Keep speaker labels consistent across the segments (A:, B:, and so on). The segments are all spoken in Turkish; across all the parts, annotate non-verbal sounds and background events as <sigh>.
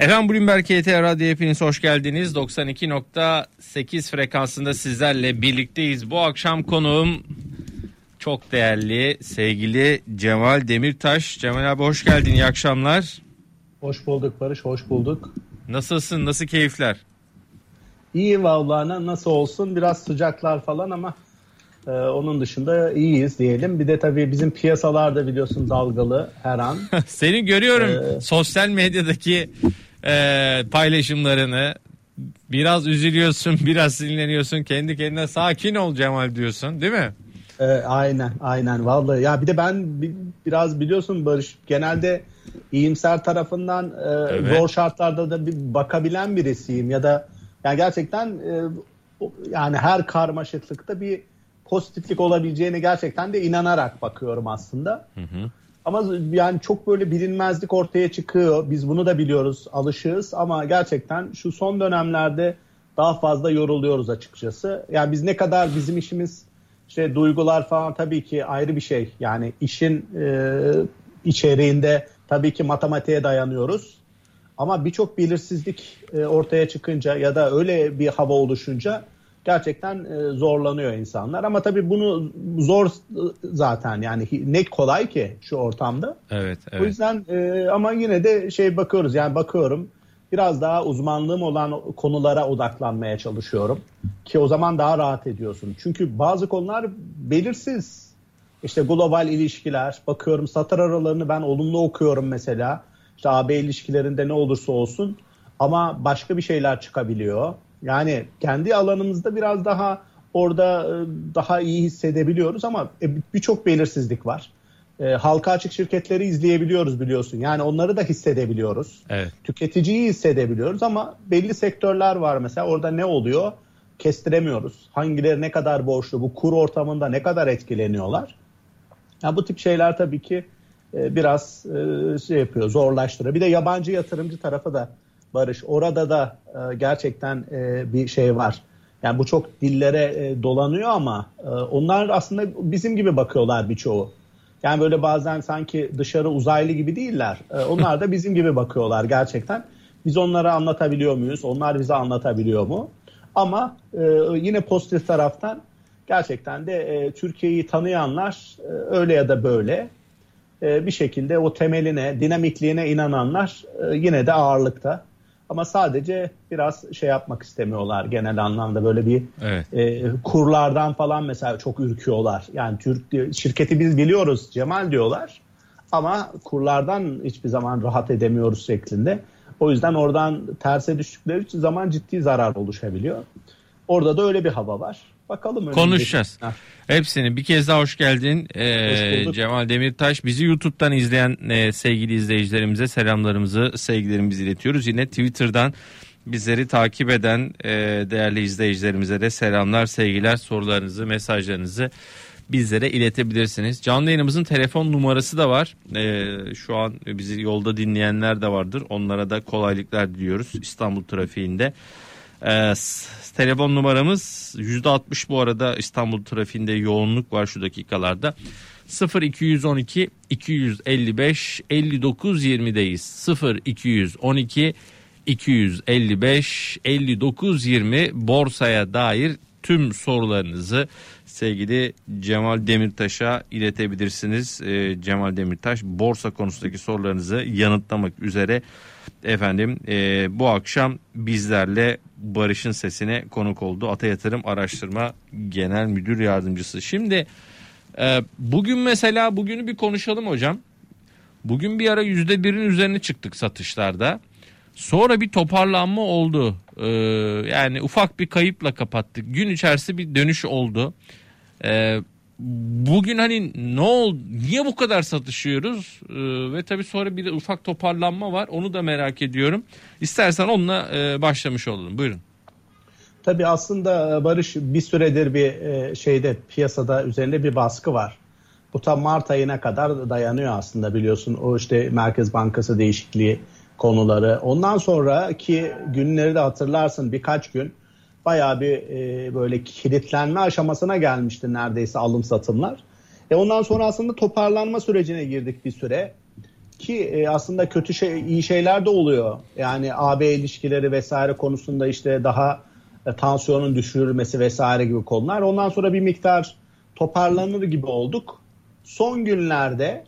A: Efendim Bloomberg KT Radyo hepiniz hoş geldiniz. 92.8 frekansında sizlerle birlikteyiz. Bu akşam konuğum çok değerli sevgili Cemal Demirtaş. Cemal abi hoş geldin iyi akşamlar.
B: Hoş bulduk Barış hoş bulduk.
A: Nasılsın nasıl keyifler?
B: İyi vallahi nasıl olsun biraz sıcaklar falan ama ee, onun dışında iyiyiz diyelim. Bir de tabii bizim piyasalarda biliyorsun dalgalı her an. <laughs>
A: Seni görüyorum ee, sosyal medyadaki e, paylaşımlarını. Biraz üzülüyorsun, <laughs> biraz sinirleniyorsun. Kendi kendine sakin ol Cemal diyorsun, değil mi?
B: E, aynen, aynen. Vallahi ya bir de ben bir, biraz biliyorsun Barış genelde iyimser tarafından e, evet. zor şartlarda da bir bakabilen birisiyim ya da yani gerçekten e, yani her karmaşıklıkta bir pozitiflik olabileceğine gerçekten de inanarak bakıyorum aslında. Hı hı. Ama yani çok böyle bilinmezlik ortaya çıkıyor. Biz bunu da biliyoruz, alışığız ama gerçekten şu son dönemlerde daha fazla yoruluyoruz açıkçası. Yani biz ne kadar bizim işimiz işte duygular falan tabii ki ayrı bir şey. Yani işin e, içeriğinde tabii ki matematiğe dayanıyoruz. Ama birçok belirsizlik e, ortaya çıkınca ya da öyle bir hava oluşunca gerçekten e, zorlanıyor insanlar. Ama tabii bunu zor zaten yani ne kolay ki şu ortamda.
A: Evet, evet.
B: O yüzden e, ama yine de şey bakıyoruz yani bakıyorum biraz daha uzmanlığım olan konulara odaklanmaya çalışıyorum. Ki o zaman daha rahat ediyorsun. Çünkü bazı konular belirsiz. İşte global ilişkiler, bakıyorum satır aralarını ben olumlu okuyorum mesela. İşte AB ilişkilerinde ne olursa olsun ama başka bir şeyler çıkabiliyor. Yani kendi alanımızda biraz daha orada e, daha iyi hissedebiliyoruz ama e, birçok belirsizlik var. E, halka açık şirketleri izleyebiliyoruz biliyorsun. Yani onları da hissedebiliyoruz.
A: Evet.
B: Tüketiciyi hissedebiliyoruz ama belli sektörler var mesela orada ne oluyor kestiremiyoruz. Hangileri ne kadar borçlu, bu kur ortamında ne kadar etkileniyorlar. Yani bu tip şeyler tabii ki biraz şey yapıyor, zorlaştırıyor. Bir de yabancı yatırımcı tarafı da Barış. Orada da e, gerçekten e, bir şey var. Yani bu çok dillere e, dolanıyor ama e, onlar aslında bizim gibi bakıyorlar birçoğu. Yani böyle bazen sanki dışarı uzaylı gibi değiller. E, onlar da bizim gibi bakıyorlar gerçekten. Biz onlara anlatabiliyor muyuz? Onlar bize anlatabiliyor mu? Ama e, yine pozitif taraftan gerçekten de e, Türkiye'yi tanıyanlar e, öyle ya da böyle e, bir şekilde o temeline, dinamikliğine inananlar e, yine de ağırlıkta. Ama sadece biraz şey yapmak istemiyorlar genel anlamda böyle bir evet. e, kurlardan falan mesela çok ürküyorlar. Yani Türk şirketi biz biliyoruz Cemal diyorlar ama kurlardan hiçbir zaman rahat edemiyoruz şeklinde. O yüzden oradan terse düştükleri için zaman ciddi zarar oluşabiliyor. Orada da öyle bir hava var. Bakalım.
A: Konuşacağız. Hepsini bir kez daha hoş geldin. Ee, hoş Cemal Demirtaş. Bizi YouTube'dan izleyen e, sevgili izleyicilerimize selamlarımızı, sevgilerimizi iletiyoruz. Yine Twitter'dan bizleri takip eden e, değerli izleyicilerimize de selamlar, sevgiler, sorularınızı, mesajlarınızı bizlere iletebilirsiniz. Canlı yayınımızın telefon numarası da var. Ee, şu an bizi yolda dinleyenler de vardır. Onlara da kolaylıklar diliyoruz İstanbul trafiğinde. Ee, telefon numaramız %60 bu arada İstanbul trafiğinde yoğunluk var şu dakikalarda. 0 212 255 59 20'deyiz. 0 212 255 59 20 borsaya dair tüm sorularınızı sevgili Cemal Demirtaş'a iletebilirsiniz. Ee, Cemal Demirtaş borsa konusundaki sorularınızı yanıtlamak üzere efendim e, bu akşam bizlerle Barış'ın sesine konuk oldu. Ata Yatırım Araştırma Genel Müdür Yardımcısı. Şimdi e, bugün mesela bugünü bir konuşalım hocam. Bugün bir ara yüzde birin üzerine çıktık satışlarda. Sonra bir toparlanma oldu. Ee, yani ufak bir kayıpla kapattık. Gün içerisinde bir dönüş oldu. Ee, bugün hani ne oldu? Niye bu kadar satışıyoruz? Ee, ve tabii sonra bir de ufak toparlanma var. Onu da merak ediyorum. İstersen onunla e, başlamış olalım. Buyurun.
B: Tabii aslında e, Barış bir süredir bir e, şeyde piyasada üzerinde bir baskı var. Bu tam Mart ayına kadar dayanıyor aslında biliyorsun. O işte Merkez Bankası değişikliği konuları. Ondan sonraki günleri de hatırlarsın birkaç gün bayağı bir e, böyle kilitlenme aşamasına gelmişti neredeyse alım satımlar. E ondan sonra aslında toparlanma sürecine girdik bir süre. ki e, aslında kötü şey iyi şeyler de oluyor. Yani AB ilişkileri vesaire konusunda işte daha e, tansiyonun düşürülmesi vesaire gibi konular. Ondan sonra bir miktar toparlanır gibi olduk. Son günlerde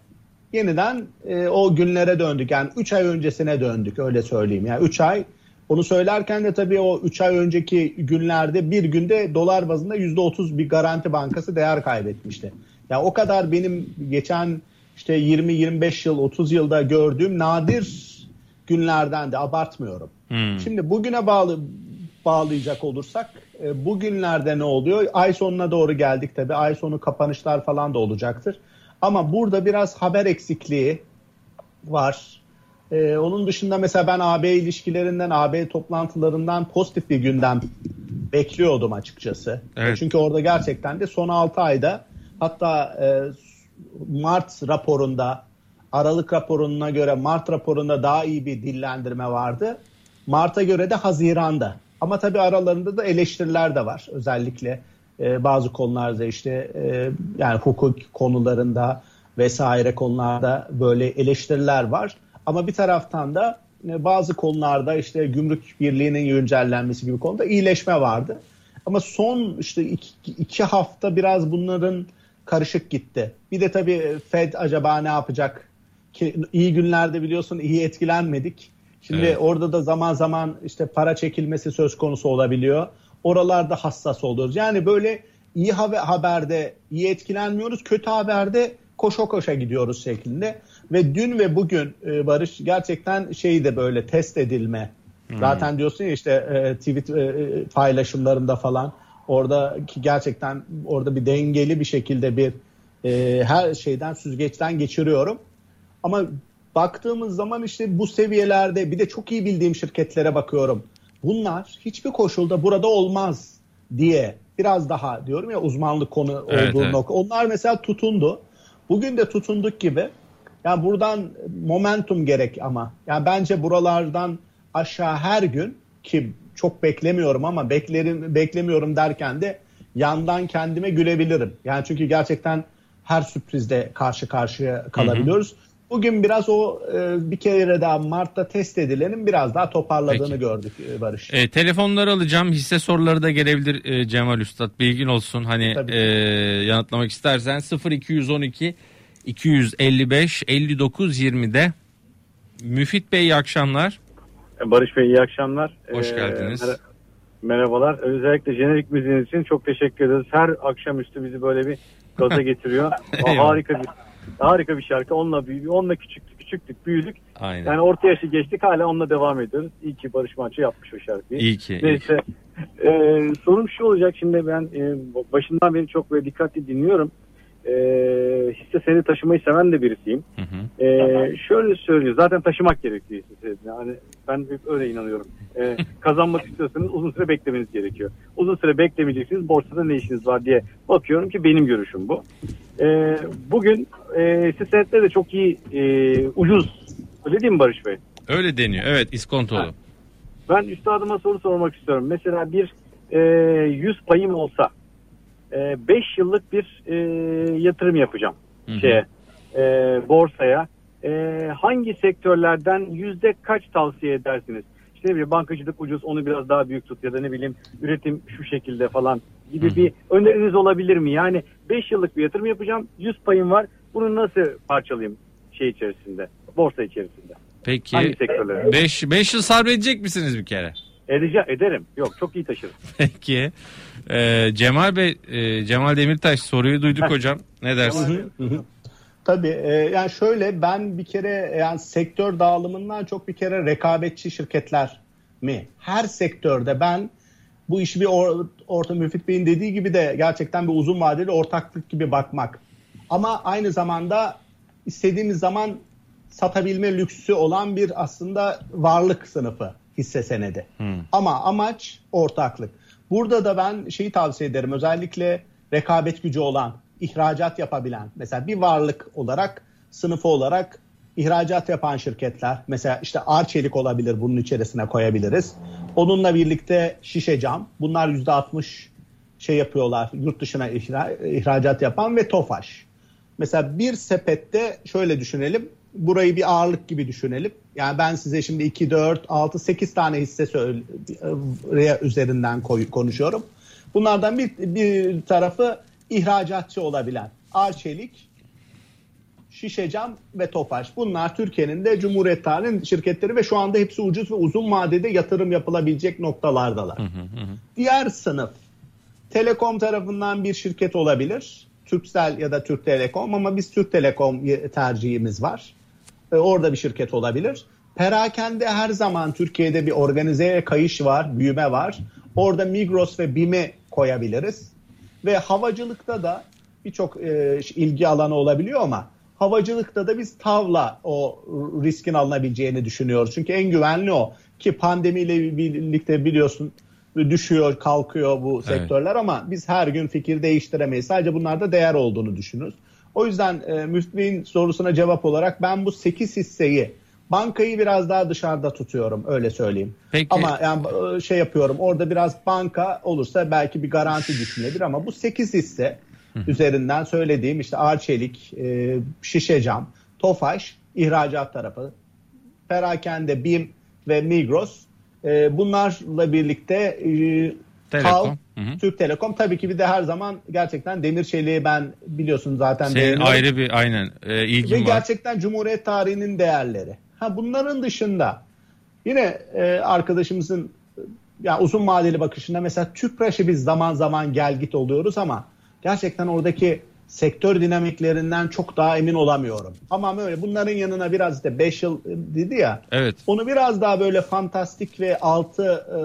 B: yeniden e, o günlere döndük. Yani 3 ay öncesine döndük öyle söyleyeyim. Yani 3 ay onu söylerken de tabii o 3 ay önceki günlerde bir günde dolar bazında %30 bir garanti bankası değer kaybetmişti. Ya yani o kadar benim geçen işte 20-25 yıl 30 yılda gördüğüm nadir günlerden de abartmıyorum. Hmm. Şimdi bugüne bağlı bağlayacak olursak e, bugünlerde ne oluyor? Ay sonuna doğru geldik tabii. Ay sonu kapanışlar falan da olacaktır. Ama burada biraz haber eksikliği var. Ee, onun dışında mesela ben AB ilişkilerinden, AB toplantılarından pozitif bir gündem bekliyordum açıkçası. Evet. Çünkü orada gerçekten de son 6 ayda hatta e, Mart raporunda Aralık raporuna göre Mart raporunda daha iyi bir dillendirme vardı. Mart'a göre de Haziran'da. Ama tabii aralarında da eleştiriler de var. Özellikle e, bazı konularda işte e, yani hukuk konularında vesaire konularda böyle eleştiriler var. Ama bir taraftan da e, bazı konularda işte gümrük birliğinin güncellenmesi gibi konuda iyileşme vardı. Ama son işte iki, iki hafta biraz bunların karışık gitti. Bir de tabii Fed acaba ne yapacak? Ki iyi günlerde biliyorsun iyi etkilenmedik. Şimdi evet. orada da zaman zaman işte para çekilmesi söz konusu olabiliyor. Oralarda hassas oluyoruz. Yani böyle iyi haberde iyi etkilenmiyoruz. Kötü haberde koşa koşa gidiyoruz şeklinde. Ve dün ve bugün e, Barış gerçekten şeyi de böyle test edilme. Hmm. Zaten diyorsun ya işte e, tweet e, paylaşımlarında falan orada ki gerçekten orada bir dengeli bir şekilde bir e, her şeyden süzgeçten geçiriyorum. Ama baktığımız zaman işte bu seviyelerde bir de çok iyi bildiğim şirketlere bakıyorum. Bunlar hiçbir koşulda burada olmaz diye biraz daha diyorum ya uzmanlık konu evet, olduğu evet. nokta. Onlar mesela tutundu. Bugün de tutunduk gibi. Yani buradan momentum gerek ama. Yani bence buralardan aşağı her gün ki çok beklemiyorum ama beklerim beklemiyorum derken de yandan kendime gülebilirim. Yani çünkü gerçekten her sürprizde karşı karşıya kalabiliyoruz. Hı hı. Bugün biraz o e, bir kere daha Mart'ta test edilenin biraz daha toparladığını Peki. gördük e, Barış.
A: E, telefonları alacağım. Hisse soruları da gelebilir e, Cemal Üstad. Bilgin olsun. Hani e, yanıtlamak istersen 0212 255 59 20'de Müfit Bey iyi akşamlar.
C: Barış Bey iyi akşamlar.
A: Hoş ee, geldiniz. Mer-
C: merhabalar. Özellikle jenerik müziğiniz için çok teşekkür ederiz. Her akşamüstü bizi böyle bir gaza <laughs> getiriyor. harika bir harika bir şarkı. Onunla büyüdük, onunla küçüktük, küçüktük, büyüdük. Aynen. Yani orta yaşı geçtik hala onunla devam ediyoruz. İyi ki Barış Manço yapmış o şarkıyı.
A: İyi ki.
C: Neyse. Iyi ki. E, sorum şu olacak şimdi ben e, başından beri çok böyle dikkatli dinliyorum e, hisse senedi taşımayı seven de birisiyim. Hı hı. E, şöyle söylüyor. Zaten taşımak gerekiyor hisse senedini. Yani ben öyle inanıyorum. E, <laughs> kazanmak istiyorsanız uzun süre beklemeniz gerekiyor. Uzun süre beklemeyeceksiniz. Borsada ne işiniz var diye bakıyorum ki benim görüşüm bu. E, bugün e, hisse senetleri de çok iyi e, ucuz. Öyle değil mi Barış Bey?
A: Öyle deniyor. Evet iskontolu. Ha.
C: Ben üstadıma soru sormak istiyorum. Mesela bir e, 100 payım olsa 5 e, yıllık bir e, yatırım yapacağım Hı-hı. şeye e, borsaya. E, hangi sektörlerden yüzde kaç tavsiye edersiniz? İşte ne bileyim bankacılık ucuz onu biraz daha büyük tut ya da ne bileyim üretim şu şekilde falan gibi Hı-hı. bir öneriniz olabilir mi? Yani 5 yıllık bir yatırım yapacağım 100 payım var bunu nasıl parçalayayım şey içerisinde borsa içerisinde?
A: Peki 5 5 yıl sabredecek misiniz bir kere?
C: Edeceğim, ederim. Yok çok iyi taşırım. <laughs>
A: Peki. Ee, Cemal Bey, e, Cemal Demirtaş soruyu duyduk hocam. Ne dersin?
B: Tabii e, yani şöyle ben bir kere yani sektör dağılımından çok bir kere rekabetçi şirketler mi? Her sektörde ben bu işi bir or, orta Müfit Bey'in dediği gibi de gerçekten bir uzun vadeli ortaklık gibi bakmak. Ama aynı zamanda istediğimiz zaman satabilme lüksü olan bir aslında varlık sınıfı hisse senedi. Hmm. Ama amaç ortaklık. Burada da ben şeyi tavsiye ederim. Özellikle rekabet gücü olan, ihracat yapabilen, mesela bir varlık olarak, sınıfı olarak ihracat yapan şirketler, mesela işte Arçelik olabilir bunun içerisine koyabiliriz. Onunla birlikte şişe cam, bunlar %60 şey yapıyorlar, yurt dışına ihra, ihracat yapan ve Tofaş. Mesela bir sepette şöyle düşünelim, burayı bir ağırlık gibi düşünelim. Yani ben size şimdi 2, 4, 6, 8 tane hisse söyle, üzerinden koy, konuşuyorum. Bunlardan bir, bir tarafı ihracatçı olabilen Arçelik, Şişecam ve Tofaş. Bunlar Türkiye'nin de Cumhuriyet tarihinin şirketleri ve şu anda hepsi ucuz ve uzun vadede yatırım yapılabilecek noktalardalar. Hı hı hı. Diğer sınıf Telekom tarafından bir şirket olabilir. Türksel ya da Türk Telekom ama biz Türk Telekom tercihimiz var. Ee, orada bir şirket olabilir. Perakende her zaman Türkiye'de bir organizeye kayış var, büyüme var. Orada Migros ve BİM'i koyabiliriz. Ve havacılıkta da birçok e, ilgi alanı olabiliyor ama havacılıkta da biz tavla o riskin alınabileceğini düşünüyoruz. Çünkü en güvenli o ki pandemiyle birlikte biliyorsun düşüyor, kalkıyor bu sektörler evet. ama biz her gün fikir değiştiremeyiz. Sadece bunlarda değer olduğunu düşünürüz. O yüzden e, Müftü'nün sorusuna cevap olarak ben bu 8 hisseyi bankayı biraz daha dışarıda tutuyorum öyle söyleyeyim. Peki. Ama yani e, şey yapıyorum orada biraz banka olursa belki bir garanti düşünebilir ama bu 8 hisse üzerinden söylediğim işte Arçelik, e, Şişe Cam, Tofaş, ihracat tarafı, Perakende, BİM ve Migros e, bunlarla birlikte e, Telekom. Tal, Türk Telekom tabii ki bir de her zaman gerçekten demir çeliği ben biliyorsun zaten.
A: Senin ayrı bir aynen e, ilgin
B: Ve var. gerçekten Cumhuriyet tarihinin değerleri. Ha bunların dışında yine e, arkadaşımızın yani uzun vadeli bakışında mesela Tüpraş'ı biz zaman zaman gel git oluyoruz ama gerçekten oradaki sektör dinamiklerinden çok daha emin olamıyorum. Ama öyle bunların yanına biraz da 5 yıl dedi ya.
A: Evet.
B: Onu biraz daha böyle fantastik ve altı e,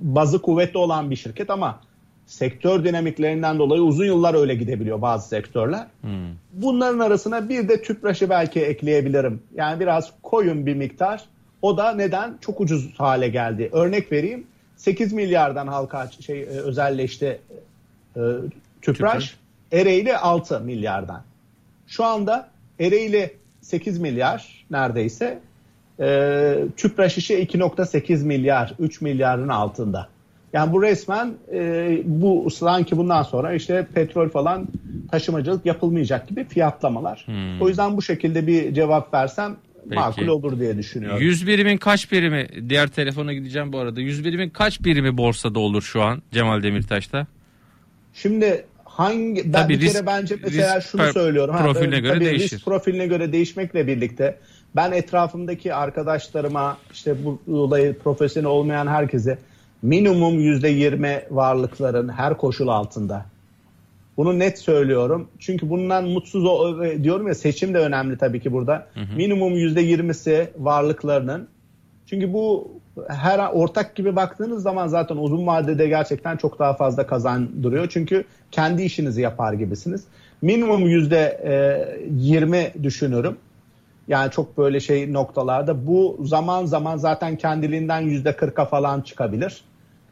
B: bazı kuvvetli olan bir şirket ama sektör dinamiklerinden dolayı uzun yıllar öyle gidebiliyor bazı sektörler. Hmm. Bunların arasına bir de tüpraşı belki ekleyebilirim. Yani biraz koyun bir miktar. O da neden? Çok ucuz hale geldi. Örnek vereyim. 8 milyardan halka şey e, özelleşti e, tüpraş. Tüpraş. Ereğli 6 milyardan. Şu anda Ereğli 8 milyar neredeyse. E, Tüpraş işi 2.8 milyar, 3 milyarın altında. Yani bu resmen e, bu sanki bundan sonra işte petrol falan taşımacılık yapılmayacak gibi fiyatlamalar. Hmm. O yüzden bu şekilde bir cevap versem Peki. makul olur diye düşünüyorum.
A: 100 birimin kaç birimi diğer telefona gideceğim bu arada. 100 birimin kaç birimi borsada olur şu an Cemal Demirtaş'ta?
B: Şimdi hangi ben tabii bir risk, kere bence mesela şunu per, söylüyorum.
A: Profiline ha, göre değişir.
B: Risk profiline göre değişmekle birlikte ben etrafımdaki arkadaşlarıma işte bu olayı profesyonel olmayan herkese minimum yüzde yirmi varlıkların her koşul altında. Bunu net söylüyorum. Çünkü bundan mutsuz diyorum ya seçim de önemli tabii ki burada. Hı hı. Minimum yüzde yirmisi varlıklarının. Çünkü bu her ortak gibi baktığınız zaman zaten uzun vadede gerçekten çok daha fazla kazandırıyor. Çünkü kendi işinizi yapar gibisiniz. Minimum yüzde e, yirmi düşünürüm. Yani çok böyle şey noktalarda bu zaman zaman zaten kendiliğinden yüzde kırka falan çıkabilir.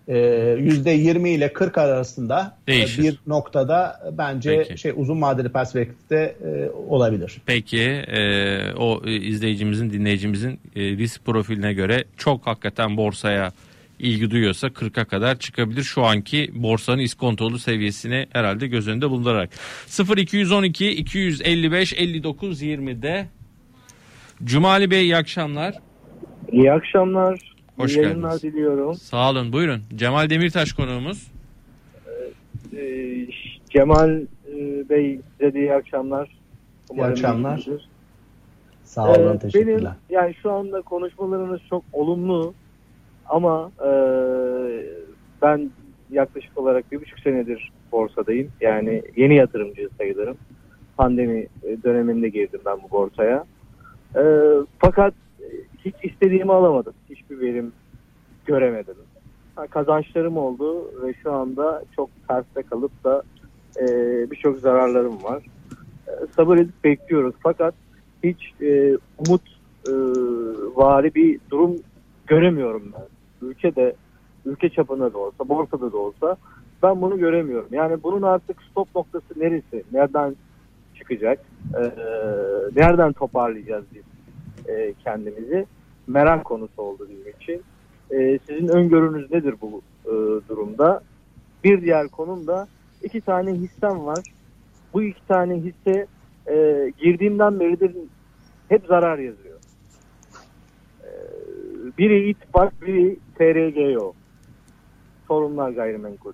B: Ee, yüzde yirmi ile kırk arasında e, Değişir. bir noktada bence Peki. şey uzun vadeli perspektifte e, olabilir.
A: Peki e, o izleyicimizin dinleyicimizin risk profiline göre çok hakikaten borsaya ilgi duyuyorsa 40'a kadar çıkabilir. Şu anki borsanın iskontolu seviyesini herhalde göz önünde bulundurarak. 0212 255 59 20'de Cumali Bey iyi akşamlar.
D: İyi akşamlar.
A: Hoş iyi geldiniz. diliyorum. Sağ olun buyurun. Cemal Demirtaş konuğumuz.
D: Ee, Cemal e, Bey size de iyi akşamlar.
B: Umarım iyi akşamlar. Iyisinizdir. Sağ olun ee, teşekkürler. Benim,
D: yani şu anda konuşmalarınız çok olumlu ama e, ben yaklaşık olarak bir buçuk senedir borsadayım. Yani yeni yatırımcı sayılırım. Pandemi döneminde girdim ben bu borsaya. E, fakat hiç istediğimi alamadım. Hiçbir verim göremedim. Kazançlarım oldu ve şu anda çok terste kalıp da e, birçok zararlarım var. E, sabır edip bekliyoruz. Fakat hiç e, umut e, vari bir durum göremiyorum ben ülkede ülke çapında da olsa borsada da olsa ben bunu göremiyorum. Yani bunun artık stop noktası neresi? Nereden çıkacak? Ee, nereden toparlayacağız biz e, kendimizi? Merak konusu oldu bizim için. E, sizin öngörünüz nedir bu e, durumda? Bir diğer konum da iki tane hissem var. Bu iki tane hisse e, girdiğimden beridir hep zarar yazıyor. Ee, biri ittifak, biri TRGO. Sorunlar gayrimenkul.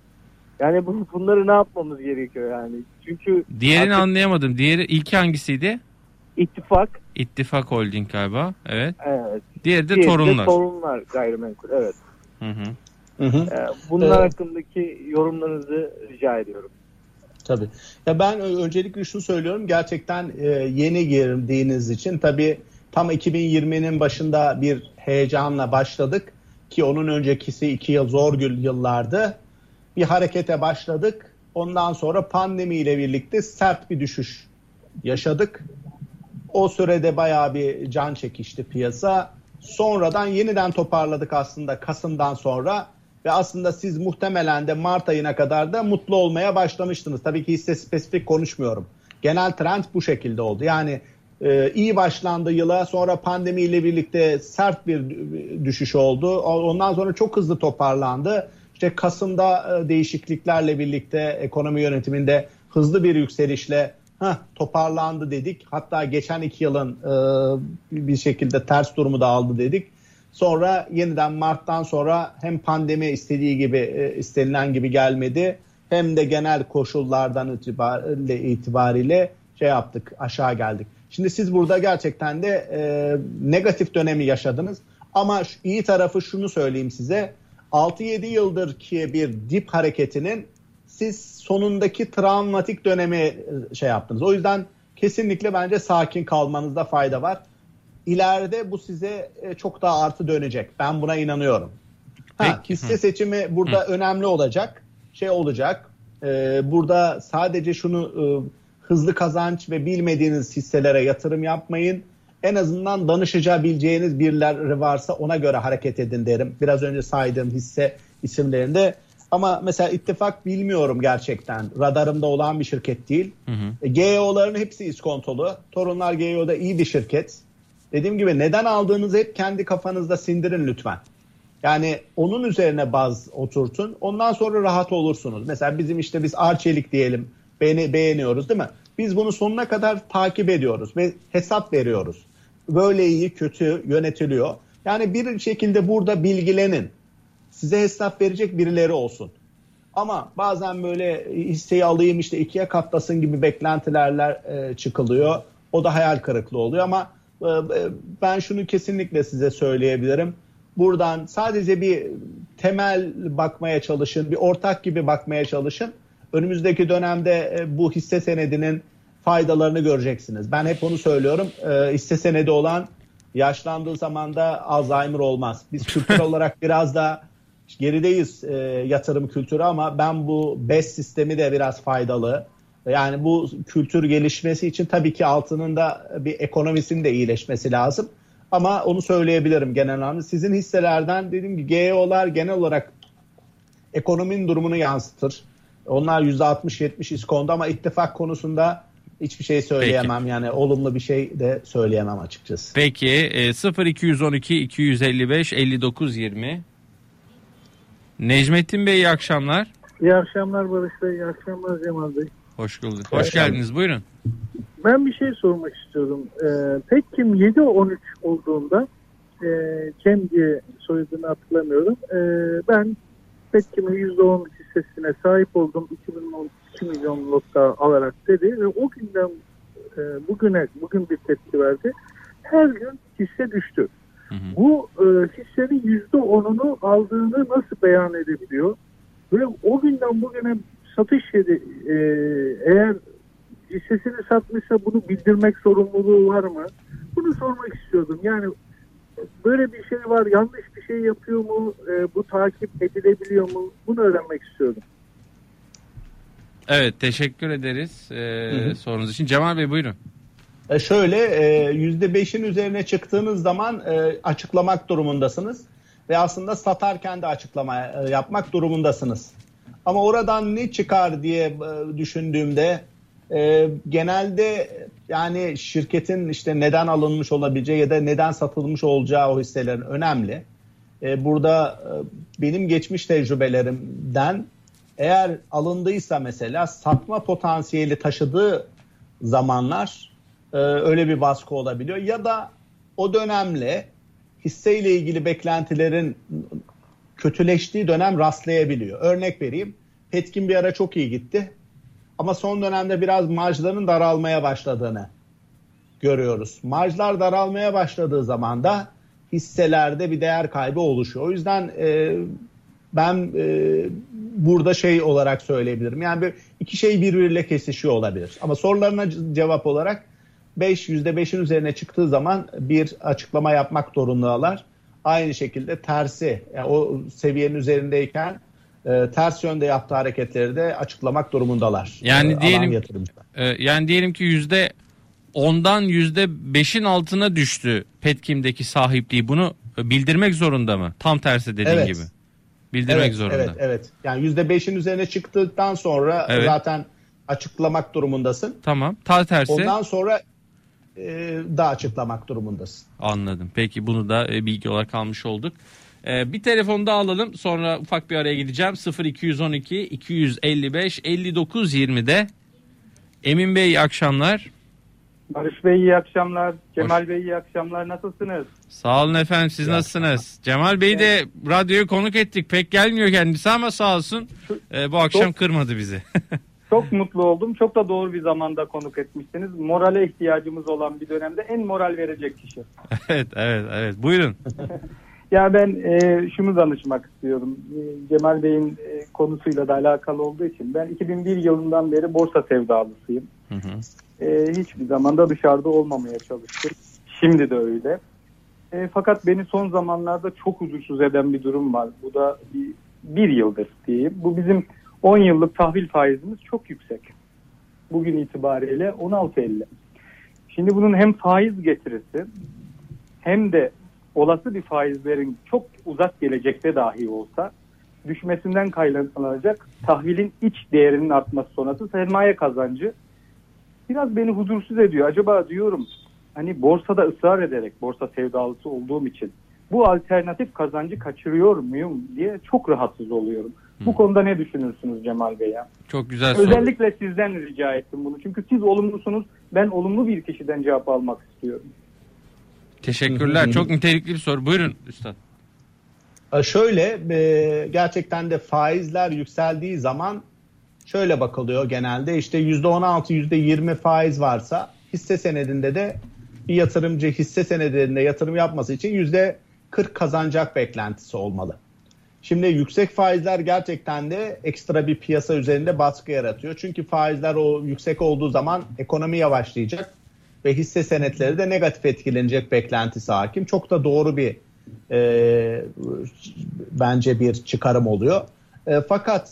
D: Yani bu, bunları ne yapmamız gerekiyor yani? Çünkü
A: Diğerini anlayamadım. Diğeri ilk hangisiydi?
D: ittifak,
A: İttifak Holding galiba. Evet.
D: evet.
A: Diğeri de
D: Diğeri de
A: torunlar.
D: sorunlar gayrimenkul. Evet.
A: Hı hı.
B: Hı hı.
D: Ee, bunlar
B: Evet.
D: hakkındaki yorumlarınızı rica ediyorum.
B: Tabii. Ya ben öncelikle şunu söylüyorum. Gerçekten e, yeni girdiğiniz için tabii tam 2020'nin başında bir heyecanla başladık ki onun öncekisi iki yıl zor gül yıllardı. Bir harekete başladık. Ondan sonra pandemiyle birlikte sert bir düşüş yaşadık. O sürede bayağı bir can çekişti piyasa. Sonradan yeniden toparladık aslında Kasım'dan sonra ve aslında siz muhtemelen de Mart ayına kadar da mutlu olmaya başlamıştınız. Tabii ki hisse spesifik konuşmuyorum. Genel trend bu şekilde oldu. Yani e, iyi başlandı yıla sonra pandemiyle birlikte sert bir düşüş oldu. Ondan sonra çok hızlı toparlandı. İşte Kasım'da e, değişikliklerle birlikte ekonomi yönetiminde hızlı bir yükselişle Heh, toparlandı dedik. Hatta geçen iki yılın e, bir şekilde ters durumu da aldı dedik. Sonra yeniden Mart'tan sonra hem pandemi istediği gibi e, istenilen gibi gelmedi hem de genel koşullardan itibariyle, itibariyle şey yaptık aşağı geldik. Şimdi siz burada gerçekten de e, negatif dönemi yaşadınız. Ama şu, iyi tarafı şunu söyleyeyim size. 6-7 yıldır ki bir dip hareketinin siz sonundaki travmatik dönemi e, şey yaptınız. O yüzden kesinlikle bence sakin kalmanızda fayda var. İleride bu size e, çok daha artı dönecek. Ben buna inanıyorum. Ha, hisse seçimi burada önemli olacak. Şey olacak. e, burada sadece şunu e, hızlı kazanç ve bilmediğiniz hisselere yatırım yapmayın. En azından danışabileceğiniz birileri varsa ona göre hareket edin derim. Biraz önce saydığım hisse isimlerinde. Ama mesela ittifak bilmiyorum gerçekten. Radarımda olan bir şirket değil.
A: Hı hı.
B: E, GEO'ların hepsi iskontolu. Torunlar GEO'da iyi bir şirket. Dediğim gibi neden aldığınızı hep kendi kafanızda sindirin lütfen. Yani onun üzerine baz oturtun. Ondan sonra rahat olursunuz. Mesela bizim işte biz Arçelik diyelim beğeni, beğeniyoruz değil mi? Biz bunu sonuna kadar takip ediyoruz ve hesap veriyoruz. Böyle iyi kötü yönetiliyor. Yani bir şekilde burada bilgilenin. Size hesap verecek birileri olsun. Ama bazen böyle hisseyi alayım işte ikiye katlasın gibi beklentilerle e, çıkılıyor. O da hayal kırıklığı oluyor ama e, e, ben şunu kesinlikle size söyleyebilirim. Buradan sadece bir temel bakmaya çalışın, bir ortak gibi bakmaya çalışın. Önümüzdeki dönemde e, bu hisse senedinin faydalarını göreceksiniz. Ben hep onu söylüyorum. E, hisse senedi olan yaşlandığı zaman da Alzheimer olmaz. Biz kültür <laughs> olarak biraz da gerideyiz e, yatırım kültürü ama ben bu BES sistemi de biraz faydalı. Yani bu kültür gelişmesi için tabii ki altının da bir ekonomisinin de iyileşmesi lazım. Ama onu söyleyebilirim genel anlamda. Sizin hisselerden dediğim gibi GEO'lar genel olarak ekonominin durumunu yansıtır. Onlar %60-70 iskonda ama ittifak konusunda hiçbir şey söyleyemem. Yani olumlu bir şey de söyleyemem açıkçası.
A: Peki e, 0212 255 59 20 Necmettin Bey iyi akşamlar.
E: İyi akşamlar Barış Bey, iyi akşamlar Cemal Bey.
A: Hoş bulduk. Hoş geldiniz. Buyurun.
E: Ben bir şey sormak istiyorum. Ee, Pekkim 7-13 olduğunda e, Cem diye soyadını hatırlamıyorum. Ee, ben Pekkim'in %10 hissesine sahip oldum. 2012 milyon lotta alarak dedi ve o günden e, bugüne bugün bir tepki verdi. Her gün hisse düştü.
A: Hı hı.
E: Bu e, hissenin %10'unu aldığını nasıl beyan edebiliyor? Ve o günden bugüne satış yedi. E, eğer hissesini satmışsa bunu bildirmek sorumluluğu var mı? Bunu sormak istiyordum. Yani böyle bir şey var, yanlış bir şey yapıyor mu? E, bu takip edilebiliyor mu? Bunu öğrenmek istiyordum.
A: Evet teşekkür ederiz e,
B: Hı hı.
A: sorunuz için. Cemal Bey buyurun.
B: E şöyle e, %5'in üzerine çıktığınız zaman e, açıklamak durumundasınız. Ve aslında satarken de açıklama yapmak durumundasınız. Ama oradan ne çıkar diye düşündüğümde genelde yani şirketin işte neden alınmış olabileceği ya da neden satılmış olacağı o hisselerin önemli. Burada benim geçmiş tecrübelerimden eğer alındıysa mesela satma potansiyeli taşıdığı zamanlar e, öyle bir baskı olabiliyor. Ya da o dönemle hisseyle ilgili beklentilerin kötüleştiği dönem rastlayabiliyor. Örnek vereyim. Petkin bir ara çok iyi gitti. Ama son dönemde biraz marjların daralmaya başladığını görüyoruz. Marjlar daralmaya başladığı zaman da hisselerde bir değer kaybı oluşuyor. O yüzden e, ben e, burada şey olarak söyleyebilirim. Yani bir, iki şey birbiriyle kesişiyor olabilir. Ama sorularına cevap olarak 5 %5'in üzerine çıktığı zaman bir açıklama yapmak zorundalar. Aynı şekilde tersi yani o seviyenin üzerindeyken e, ters yönde yaptığı hareketleri de açıklamak durumundalar.
A: Yani e, diyelim e, yani diyelim ki yüzde ondan yüzde beşin altına düştü Petkim'deki sahipliği bunu bildirmek zorunda mı? Tam tersi dediğin
B: evet.
A: gibi. Bildirmek
B: evet,
A: zorunda.
B: Evet, evet. Yani yüzde beşin üzerine çıktıktan sonra evet. zaten açıklamak durumundasın.
A: Tamam. Ta tersi.
B: Ondan sonra e, da açıklamak durumundasın.
A: Anladım. Peki bunu da e, bilgi olarak almış olduk. E, bir telefonu da alalım. Sonra ufak bir araya gideceğim. 0212 255 59 20'de. Emin Bey iyi akşamlar.
F: Barış Bey iyi akşamlar. Cemal Hoş. Bey iyi akşamlar. Nasılsınız?
A: Sağ olun efendim. Siz iyi nasılsınız? Akşamlar. Cemal Bey'i de radyoya konuk ettik. Pek gelmiyor kendisi ama sağ olsun. Ee, bu akşam çok, kırmadı bizi. <laughs>
F: çok mutlu oldum. Çok da doğru bir zamanda konuk etmişsiniz. Morale ihtiyacımız olan bir dönemde en moral verecek kişi. <laughs>
A: evet, evet, evet. Buyurun. <laughs>
F: ya ben e, şunu danışmak istiyorum. E, Cemal Bey'in e, konusuyla da alakalı olduğu için. Ben 2001 yılından beri borsa sevdalısıyım. Hı hı e, hiçbir zamanda dışarıda olmamaya çalıştım. Şimdi de öyle. E, fakat beni son zamanlarda çok huzursuz eden bir durum var. Bu da bir, bir yıldır diyeyim. Bu bizim 10 yıllık tahvil faizimiz çok yüksek. Bugün itibariyle 16.50. Şimdi bunun hem faiz getirisi hem de olası bir faizlerin çok uzak gelecekte dahi olsa düşmesinden kaynaklanacak tahvilin iç değerinin artması sonrası sermaye kazancı biraz beni huzursuz ediyor. Acaba diyorum hani borsada ısrar ederek borsa sevdalısı olduğum için bu alternatif kazancı kaçırıyor muyum diye çok rahatsız oluyorum. Bu konuda ne düşünürsünüz Cemal Bey ya?
A: Çok güzel
F: soru. Özellikle sizden rica ettim bunu. Çünkü siz olumlusunuz. Ben olumlu bir kişiden cevap almak istiyorum.
A: Teşekkürler. Çok nitelikli bir soru. Buyurun Üstad.
B: Şöyle gerçekten de faizler yükseldiği zaman şöyle bakılıyor genelde işte %16 %20 faiz varsa hisse senedinde de bir yatırımcı hisse senedinde yatırım yapması için %40 kazanacak beklentisi olmalı. Şimdi yüksek faizler gerçekten de ekstra bir piyasa üzerinde baskı yaratıyor. Çünkü faizler o yüksek olduğu zaman ekonomi yavaşlayacak ve hisse senetleri de negatif etkilenecek beklentisi hakim. Çok da doğru bir e, bence bir çıkarım oluyor. E, fakat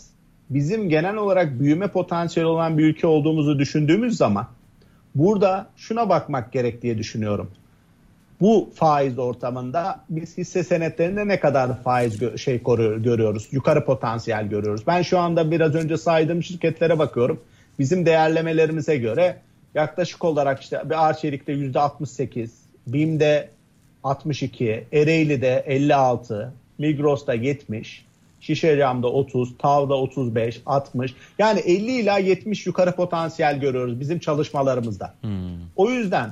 B: bizim genel olarak büyüme potansiyeli olan bir ülke olduğumuzu düşündüğümüz zaman burada şuna bakmak gerek diye düşünüyorum. Bu faiz ortamında biz hisse senetlerinde ne kadar faiz gö- şey koruyor, görüyoruz, yukarı potansiyel görüyoruz. Ben şu anda biraz önce saydığım şirketlere bakıyorum. Bizim değerlemelerimize göre yaklaşık olarak işte bir Arçelik'te %68, BİM'de 62, Ereğli'de 56, Migros'ta 70, Şişe camda 30, tavda 35, 60. Yani 50 ila 70 yukarı potansiyel görüyoruz bizim çalışmalarımızda. Hmm. O yüzden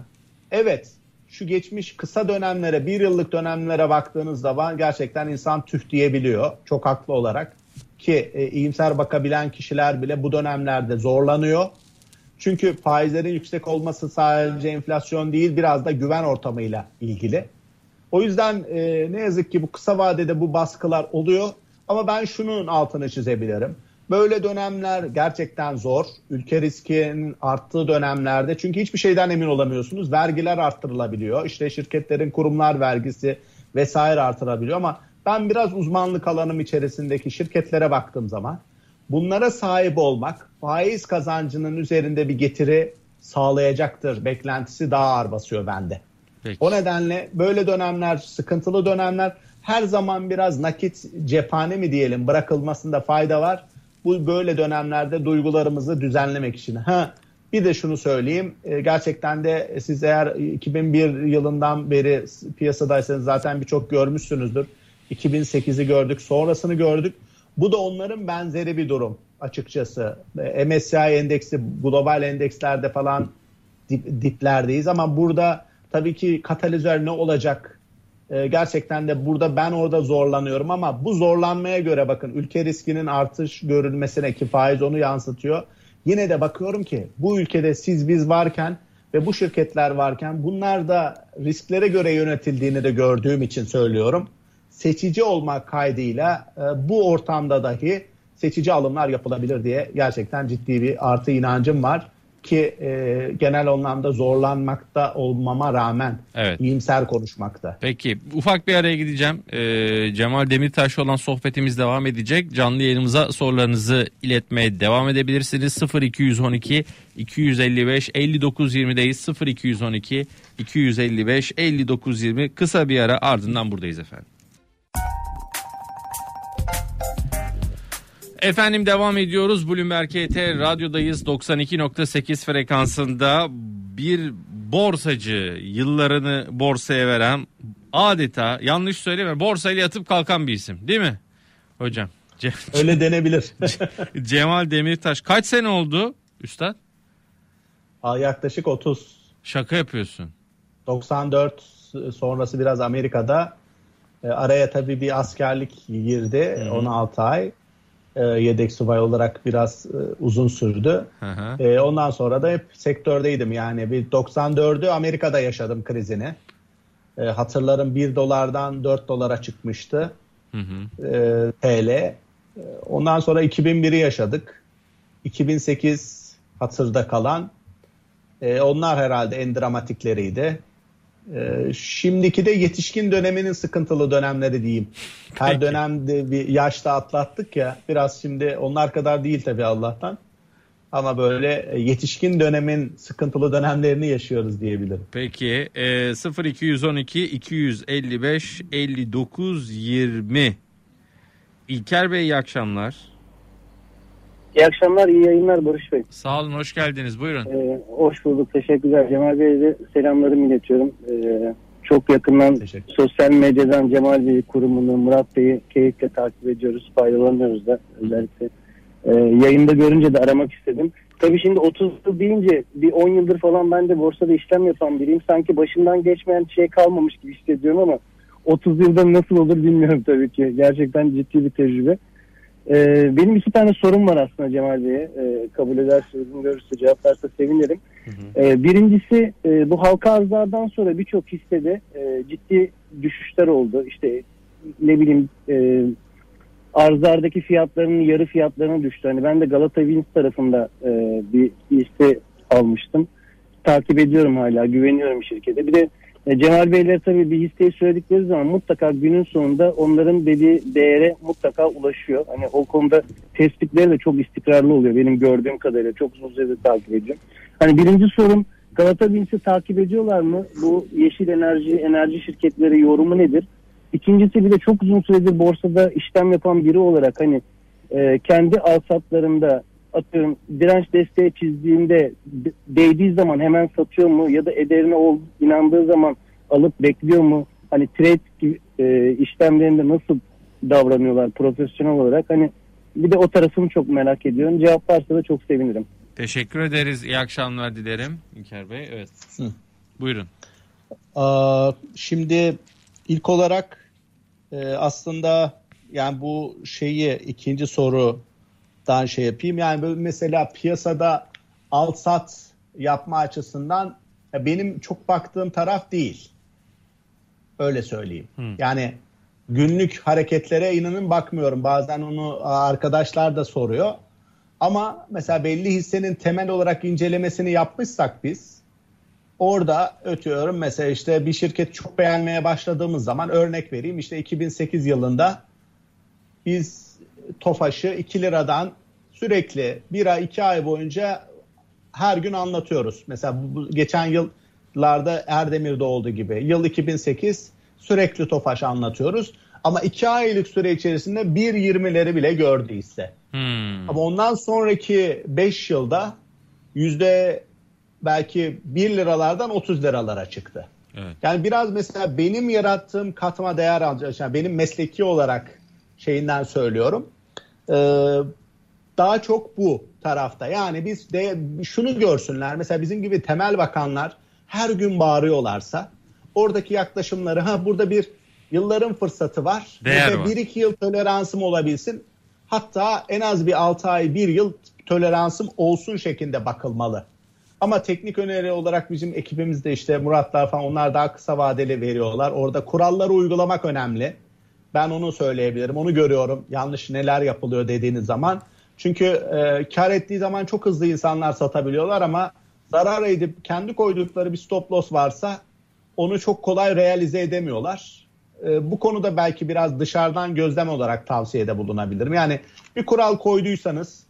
B: evet şu geçmiş kısa dönemlere, bir yıllık dönemlere baktığınız zaman gerçekten insan tüh diyebiliyor. Çok haklı olarak. Ki e, iyimser bakabilen kişiler bile bu dönemlerde zorlanıyor. Çünkü faizlerin yüksek olması sadece enflasyon değil biraz da güven ortamıyla ilgili. O yüzden e, ne yazık ki bu kısa vadede bu baskılar oluyor. Ama ben şunun altını çizebilirim. Böyle dönemler gerçekten zor. Ülke riskinin arttığı dönemlerde çünkü hiçbir şeyden emin olamıyorsunuz. Vergiler arttırılabiliyor. İşte şirketlerin kurumlar vergisi vesaire artırabiliyor ama ben biraz uzmanlık alanım içerisindeki şirketlere baktığım zaman bunlara sahip olmak faiz kazancının üzerinde bir getiri sağlayacaktır. Beklentisi daha ağır basıyor bende. Peki. O nedenle böyle dönemler, sıkıntılı dönemler her zaman biraz nakit cephane mi diyelim bırakılmasında fayda var. Bu böyle dönemlerde duygularımızı düzenlemek için. Ha bir de şunu söyleyeyim. E, gerçekten de siz eğer 2001 yılından beri piyasadaysanız zaten birçok görmüşsünüzdür. 2008'i gördük, sonrasını gördük. Bu da onların benzeri bir durum açıkçası. E, MSCI endeksi global endekslerde falan dip, diplerdeyiz ama burada tabii ki katalizör ne olacak? Ee, gerçekten de burada ben orada zorlanıyorum ama bu zorlanmaya göre bakın ülke riskinin artış görülmesine ki faiz onu yansıtıyor. Yine de bakıyorum ki bu ülkede siz biz varken ve bu şirketler varken bunlar da risklere göre yönetildiğini de gördüğüm için söylüyorum. Seçici olmak kaydıyla e, bu ortamda dahi seçici alımlar yapılabilir diye gerçekten ciddi bir artı inancım var ki e, genel anlamda zorlanmakta olmama rağmen evet. iyimser konuşmakta.
A: Peki ufak bir araya gideceğim. E, Cemal Demirtaş olan sohbetimiz devam edecek. Canlı yayınımıza sorularınızı iletmeye devam edebilirsiniz. 0212 255 59 20'deyiz. 0212 255 59 20 kısa bir ara ardından buradayız efendim. Efendim devam ediyoruz. Bloomberg KT radyodayız 92.8 frekansında bir borsacı yıllarını borsaya veren adeta yanlış söyleme borsayla yatıp kalkan bir isim değil mi hocam?
B: Öyle denebilir. <laughs>
A: Cemal Demirtaş kaç sene oldu üstad?
B: Yaklaşık 30.
A: Şaka yapıyorsun.
B: 94 sonrası biraz Amerika'da. E, araya tabii bir askerlik girdi. Hı-hı. 16 ay e, yedek subay olarak biraz e, uzun sürdü. E, ondan sonra da hep sektördeydim yani bir 94'ü Amerika'da yaşadım krizini. E, hatırlarım 1 dolardan 4 dolara çıkmıştı hı hı. E, TL. E, ondan sonra 2001'i yaşadık. 2008 hatırda kalan. E, onlar herhalde en dramatikleriydi. Ee, şimdiki de yetişkin döneminin sıkıntılı dönemleri diyeyim. Her Peki. dönemde bir yaşta atlattık ya. Biraz şimdi onlar kadar değil tabii Allah'tan. Ama böyle e, yetişkin dönemin sıkıntılı dönemlerini yaşıyoruz diyebilirim.
A: Peki e, 0212 255 59 20 İlker Bey iyi akşamlar.
G: İyi akşamlar, iyi yayınlar Barış Bey.
A: Sağ olun, hoş geldiniz. Buyurun.
G: Ee, hoş bulduk, teşekkürler. Cemal Bey'e de selamlarımı iletiyorum. Ee, çok yakından sosyal medyadan Cemal Bey kurumunu, Murat Bey'i keyifle takip ediyoruz, faydalanıyoruz da özellikle. Ee, yayında görünce de aramak istedim. Tabii şimdi 30 yıl deyince bir 10 yıldır falan ben de borsada işlem yapan biriyim. Sanki başından geçmeyen şey kalmamış gibi hissediyorum ama 30 yılda nasıl olur bilmiyorum tabii ki. Gerçekten ciddi bir tecrübe. Ee, benim iki tane sorum var aslında Cemal Bey'e. Ee, kabul ederse, uygun görürse cevaplarsa sevinirim. Hı hı. Ee, birincisi e, bu halka arzlardan sonra birçok hissede e, ciddi düşüşler oldu. İşte ne bileyim e, arzlardaki fiyatlarının yarı fiyatlarına düştü. Hani ben de Galata Wins tarafında e, bir hisse almıştım. Takip ediyorum hala, güveniyorum şirkete. Bir de e, Cemal Beyler tabii bir hisseyi söyledikleri zaman mutlaka günün sonunda onların dediği değere mutlaka ulaşıyor. Hani o konuda tespitleri de çok istikrarlı oluyor benim gördüğüm kadarıyla. Çok uzun süredir takip ediyorum. Hani birinci sorum Galata Bins'i takip ediyorlar mı? Bu yeşil enerji, enerji şirketleri yorumu nedir? İkincisi bir de çok uzun süredir borsada işlem yapan biri olarak hani e, kendi alsatlarında atıyorum direnç desteği çizdiğinde değdiği zaman hemen satıyor mu ya da ederine ol, inandığı zaman alıp bekliyor mu? Hani trade gibi, e, işlemlerinde nasıl davranıyorlar profesyonel olarak? Hani bir de o tarafını çok merak ediyorum. Cevap varsa da çok sevinirim.
A: Teşekkür ederiz. İyi akşamlar dilerim İlker Bey. Evet. Hı. Buyurun.
B: Aa, şimdi ilk olarak e, aslında yani bu şeyi ikinci soru dan şey yapayım. Yani böyle mesela piyasada al sat yapma açısından benim çok baktığım taraf değil. Öyle söyleyeyim. Hmm. Yani günlük hareketlere inanın bakmıyorum. Bazen onu arkadaşlar da soruyor. Ama mesela belli hissenin temel olarak incelemesini yapmışsak biz orada ötüyorum mesela işte bir şirket çok beğenmeye başladığımız zaman örnek vereyim işte 2008 yılında biz Tofaş'ı 2 liradan sürekli bir ay iki ay boyunca her gün anlatıyoruz. Mesela bu, geçen yıllarda Erdemir'de olduğu gibi yıl 2008 sürekli Tofaş anlatıyoruz. Ama iki aylık süre içerisinde 1.20'leri bile gördüyse. Hmm. Ama ondan sonraki 5 yılda yüzde belki 1 liralardan 30 liralara çıktı. Evet. Yani biraz mesela benim yarattığım katma değer alacak. Yani benim mesleki olarak şeyinden söylüyorum. Ee, daha çok bu tarafta. Yani biz de şunu görsünler. Mesela bizim gibi temel bakanlar her gün bağırıyorlarsa oradaki yaklaşımları ha burada bir yılların fırsatı var.
A: Değer var.
B: bir iki yıl toleransım olabilsin. Hatta en az bir 6 ay bir yıl toleransım olsun şeklinde bakılmalı. Ama teknik öneri olarak bizim ekibimizde işte Muratlar falan onlar daha kısa vadeli veriyorlar. Orada kuralları uygulamak önemli. Ben onu söyleyebilirim. Onu görüyorum. Yanlış neler yapılıyor dediğiniz zaman. Çünkü e, kar ettiği zaman çok hızlı insanlar satabiliyorlar ama zarar edip kendi koydukları bir stop loss varsa onu çok kolay realize edemiyorlar. E, bu konuda belki biraz dışarıdan gözlem olarak tavsiyede bulunabilirim. Yani bir kural koyduysanız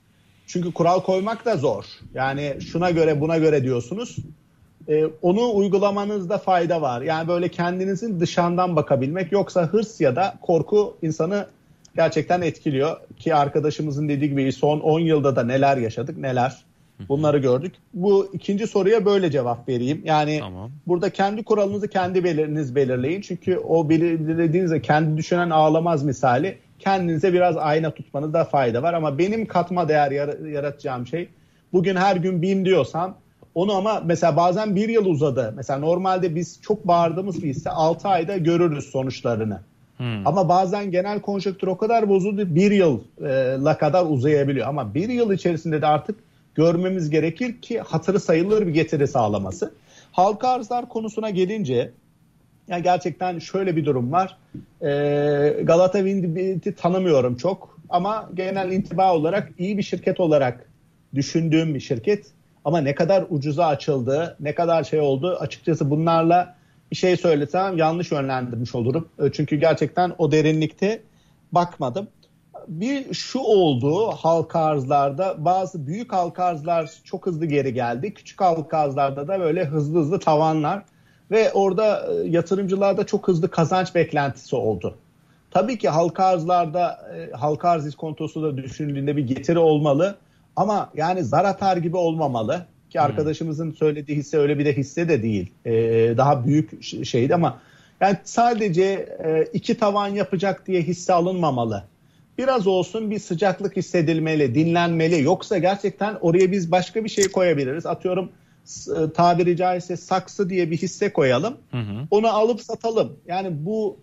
B: çünkü kural koymak da zor. Yani şuna göre buna göre diyorsunuz. Ee, onu uygulamanızda fayda var. Yani böyle kendinizin dışarıdan bakabilmek yoksa hırs ya da korku insanı gerçekten etkiliyor. Ki arkadaşımızın dediği gibi son 10 yılda da neler yaşadık neler bunları gördük. Bu ikinci soruya böyle cevap vereyim. Yani tamam. burada kendi kuralınızı kendi beliriniz belirleyin. Çünkü o belirlediğinizde kendi düşünen ağlamaz misali kendinize biraz ayna tutmanızda fayda var. Ama benim katma değer yaratacağım şey bugün her gün bin diyorsam onu ama mesela bazen bir yıl uzadı. Mesela normalde biz çok bağırdığımız bir hisse 6 ayda görürüz sonuçlarını. Hmm. Ama bazen genel konjonktür o kadar bozuldu bir yılla kadar uzayabiliyor. Ama bir yıl içerisinde de artık görmemiz gerekir ki hatırı sayılır bir getiri sağlaması. Halka arzlar konusuna gelince yani gerçekten şöyle bir durum var. Ee, Galata Windbit'i tanımıyorum çok ama genel intiba olarak iyi bir şirket olarak düşündüğüm bir şirket. Ama ne kadar ucuza açıldı, ne kadar şey oldu açıkçası bunlarla bir şey söylesem yanlış yönlendirmiş olurum. Ee, çünkü gerçekten o derinlikte bakmadım. Bir şu oldu halka arzlarda bazı büyük halka arzlar çok hızlı geri geldi. Küçük halka arzlarda da böyle hızlı hızlı tavanlar ve orada e, yatırımcılarda çok hızlı kazanç beklentisi oldu. Tabii ki halka arzlarda e, halka arz iskontosu da düşünüldüğünde bir getiri olmalı ama yani zar atar gibi olmamalı ki hmm. arkadaşımızın söylediği hisse öyle bir de hisse de değil. Ee, daha büyük şeydi ama yani sadece e, iki tavan yapacak diye hisse alınmamalı. Biraz olsun bir sıcaklık hissedilmeli, dinlenmeli. Yoksa gerçekten oraya biz başka bir şey koyabiliriz. Atıyorum e, tabiri caizse saksı diye bir hisse koyalım. Hı hı. Onu alıp satalım. Yani bu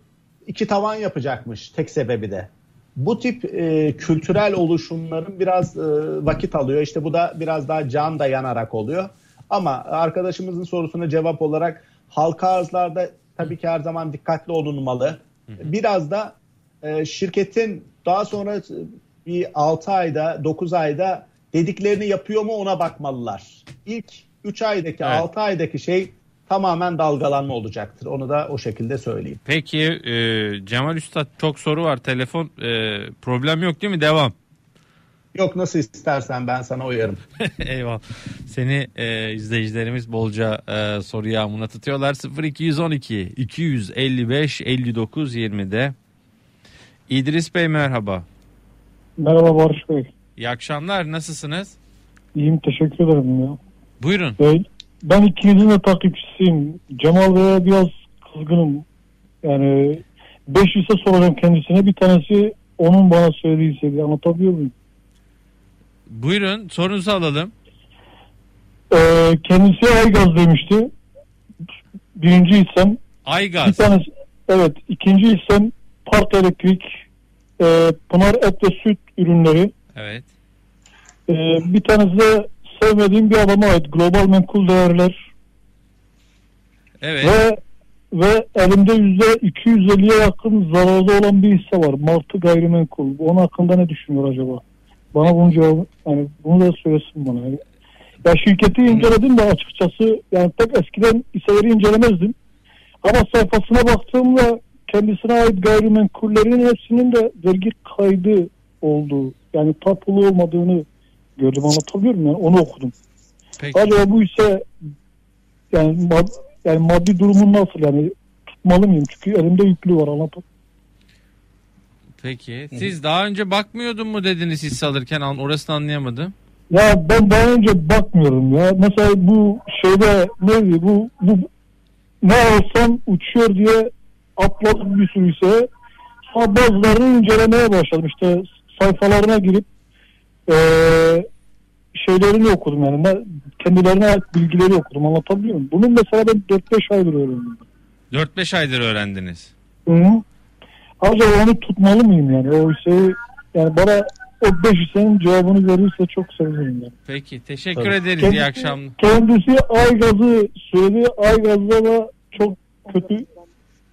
B: iki tavan yapacakmış tek sebebi de. Bu tip e, kültürel oluşumların biraz e, vakit alıyor. İşte bu da biraz daha can dayanarak oluyor. Ama arkadaşımızın sorusuna cevap olarak halka arzlarda tabii ki her zaman dikkatli olunmalı. Biraz da e, şirketin daha sonra bir 6 ayda 9 ayda dediklerini yapıyor mu ona bakmalılar. İlk 3 aydaki evet. 6 aydaki şey tamamen dalgalanma olacaktır. Onu da o şekilde söyleyeyim.
A: Peki e, Cemal Üstad çok soru var. Telefon e, problem yok değil mi? Devam.
B: Yok nasıl istersen ben sana uyarım. <laughs>
A: Eyvallah. Seni e, izleyicilerimiz bolca e, soru yağmuruna tutuyorlar. 0212 255 59 20'de. İdris Bey merhaba.
H: Merhaba Barış Bey.
A: İyi akşamlar nasılsınız?
H: İyiyim teşekkür ederim ya.
A: Buyurun.
H: Ben, ben ikinizin de takipçisiyim. Cemal Bey'e biraz kızgınım. Yani 5 ise soracağım kendisine. Bir tanesi onun bana söylediği hissediyor. Anlatabiliyor muyum?
A: Buyurun sorunuzu alalım.
H: Ee, kendisi Aygaz demişti. Birinci hissem.
A: Aygaz.
H: Bir tanesi, evet. ikinci hissem Part Elektrik, e, Pınar Et ve Süt ürünleri.
A: Evet.
H: E, bir tanesi de sevmediğim bir adama ait. Global menkul değerler.
A: Evet.
H: Ve ve elimde yüzde 250'ye yakın zararda olan bir hisse var. Martı gayrimenkul. Onun hakkında ne düşünüyor acaba? Bana bunu cevap, yani bunu da söylesin bana. Ya şirketi inceledim de açıkçası yani pek eskiden hisseleri incelemezdim. Ama sayfasına baktığımda kendisine ait gayrimenkullerin hepsinin de vergi kaydı olduğu yani tapulu olmadığını gördüm anlatabiliyor muyum? Yani onu okudum. Peki. Acaba bu ise yani, mad, yani maddi durumun nasıl yani tutmalı mıyım? Çünkü elimde yüklü var anlatın.
A: Peki. Siz daha önce bakmıyordun mu dediniz hisse alırken orasını anlayamadım.
H: Ya ben daha önce bakmıyorum ya. Mesela bu şeyde ne bu bu ne alsam uçuyor diye atladım bir sürü ise. Sonra bazılarını incelemeye başladım. İşte sayfalarına girip e, şeylerini okudum yani. Ben kendilerine ait bilgileri okudum anlatabiliyor muyum? Bunun mesela ben 4-5 aydır öğrendim.
A: 4-5 aydır öğrendiniz.
H: Hı -hı. Acaba onu tutmalı mıyım yani o hisseyi yani bana o 5 hissenin cevabını verirse çok sevinirim yani.
A: Peki teşekkür Tabii. ederiz kendisi, iyi akşamlar.
H: Kendisi ay gazı söyledi ay gazda da çok kötü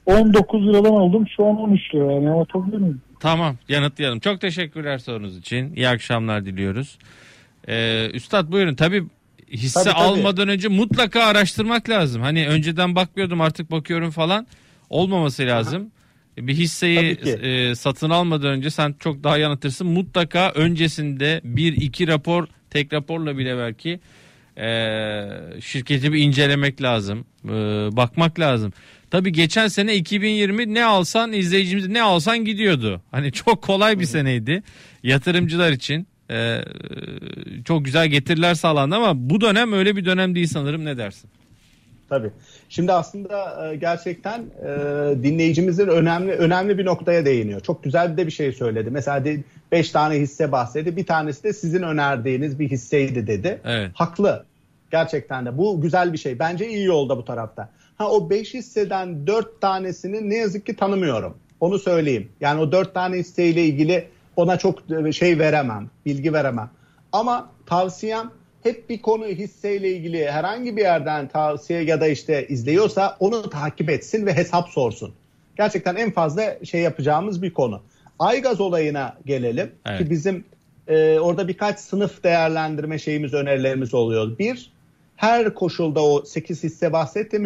H: 19 liradan aldım şu an 13 lira yani anlatabiliyor muyum?
A: Tamam yanıtlayalım. Çok teşekkürler sorunuz için. İyi akşamlar diliyoruz. Ee, Üstad buyurun tabi hisse tabii, tabii. almadan önce mutlaka araştırmak lazım. Hani önceden bakmıyordum artık bakıyorum falan olmaması lazım. Aha. Bir hisseyi e, satın almadan önce sen çok daha yanıtırsın. Mutlaka öncesinde bir iki rapor tek raporla bile belki e, şirketi bir incelemek lazım. E, bakmak lazım. Tabi geçen sene 2020 ne alsan izleyicimiz ne alsan gidiyordu. Hani çok kolay bir seneydi yatırımcılar için. Ee, çok güzel getiriler sağlandı ama bu dönem öyle bir dönem değil sanırım ne dersin?
B: Tabii. Şimdi aslında e, gerçekten e, dinleyicimizin önemli önemli bir noktaya değiniyor. Çok güzel bir de bir şey söyledi. Mesela 5 tane hisse bahsetti. Bir tanesi de sizin önerdiğiniz bir hisseydi dedi. Evet. Haklı. Gerçekten de bu güzel bir şey. Bence iyi yolda bu tarafta. Ha o 5 hisseden 4 tanesini ne yazık ki tanımıyorum. Onu söyleyeyim. Yani o 4 tane hisseyle ilgili ona çok şey veremem, bilgi veremem. Ama tavsiyem hep bir konu hisseyle ilgili herhangi bir yerden tavsiye ya da işte izliyorsa onu takip etsin ve hesap sorsun. Gerçekten en fazla şey yapacağımız bir konu. Aygaz olayına gelelim evet. ki bizim e, orada birkaç sınıf değerlendirme şeyimiz önerilerimiz oluyor. Bir, her koşulda o 8 hisse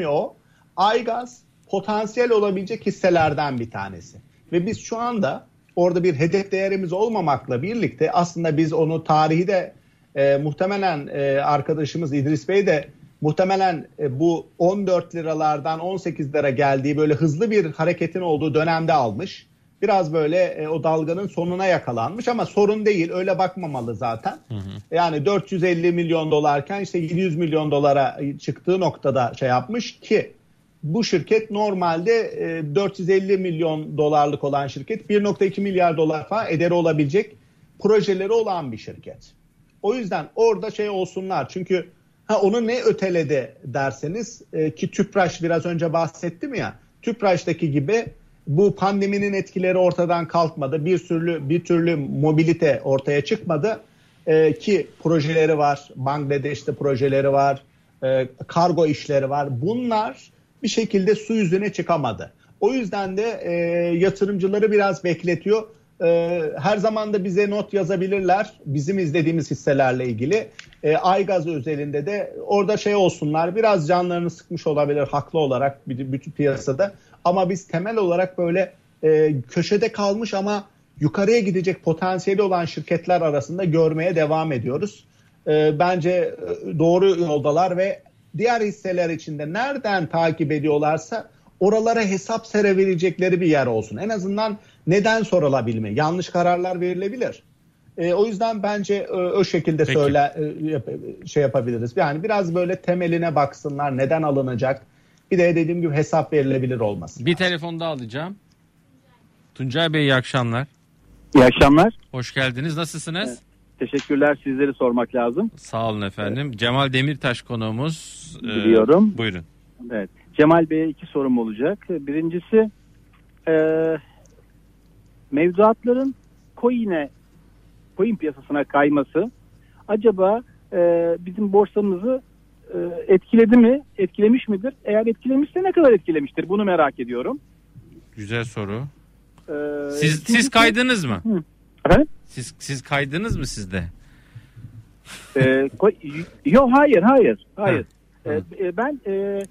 B: o. Aygaz potansiyel olabilecek hisselerden bir tanesi. Ve biz şu anda orada bir hedef değerimiz olmamakla birlikte aslında biz onu tarihi de e, muhtemelen e, arkadaşımız İdris Bey de muhtemelen e, bu 14 liralardan 18 lira geldiği böyle hızlı bir hareketin olduğu dönemde almış. Biraz böyle e, o dalganın sonuna yakalanmış ama sorun değil öyle bakmamalı zaten. Hı hı. Yani 450 milyon dolarken işte 700 milyon dolara çıktığı noktada şey yapmış ki bu şirket normalde e, 450 milyon dolarlık olan şirket 1.2 milyar dolar falan ederi olabilecek projeleri olan bir şirket. O yüzden orada şey olsunlar çünkü ha onu ne öteledi derseniz e, ki Tüpraş biraz önce bahsettim ya Tüpraş'taki gibi bu pandeminin etkileri ortadan kalkmadı. Bir türlü bir türlü mobilite ortaya çıkmadı. E, ki projeleri var. Bangladeş'te projeleri var. E, kargo işleri var. Bunlar bir şekilde su yüzüne çıkamadı. O yüzden de e, yatırımcıları biraz bekletiyor. E, her zaman da bize not yazabilirler bizim izlediğimiz hisselerle ilgili. E, Aygaz özelinde de orada şey olsunlar biraz canlarını sıkmış olabilir haklı olarak bütün piyasada. Ama biz temel olarak böyle e, köşede kalmış ama yukarıya gidecek potansiyeli olan şirketler arasında görmeye devam ediyoruz. E, bence e, doğru yoldalar ve diğer hisseler içinde nereden takip ediyorlarsa oralara hesap serebilecekleri bir yer olsun. En azından neden sorulabilme, yanlış kararlar verilebilir. E, o yüzden bence e, o şekilde Peki. söyle e, şey yapabiliriz. Yani biraz böyle temeline baksınlar, neden alınacak. Bir de dediğim gibi hesap verilebilir olması.
A: Bir telefon daha alacağım. Tuncay Bey iyi akşamlar.
I: İyi akşamlar.
A: Hoş geldiniz. Nasılsınız? Evet.
I: Teşekkürler sizleri sormak lazım.
A: Sağ olun efendim. Evet. Cemal Demirtaş konuğumuz.
I: Ee, Biliyorum.
A: Ee, buyurun.
I: Evet. Cemal Bey'e iki sorum olacak. Birincisi e, mevduatların coin'e coin piyasasına kayması acaba e, bizim borsamızı e, etkiledi mi? Etkilemiş midir? Eğer etkilemişse ne kadar etkilemiştir? Bunu merak ediyorum.
A: Güzel soru. Ee, siz siz kaydınız mı? Hı.
I: Efendim?
A: Siz siz kaydınız mı sizde?
I: Ee, yok hayır hayır hayır. Ee, e, ben e,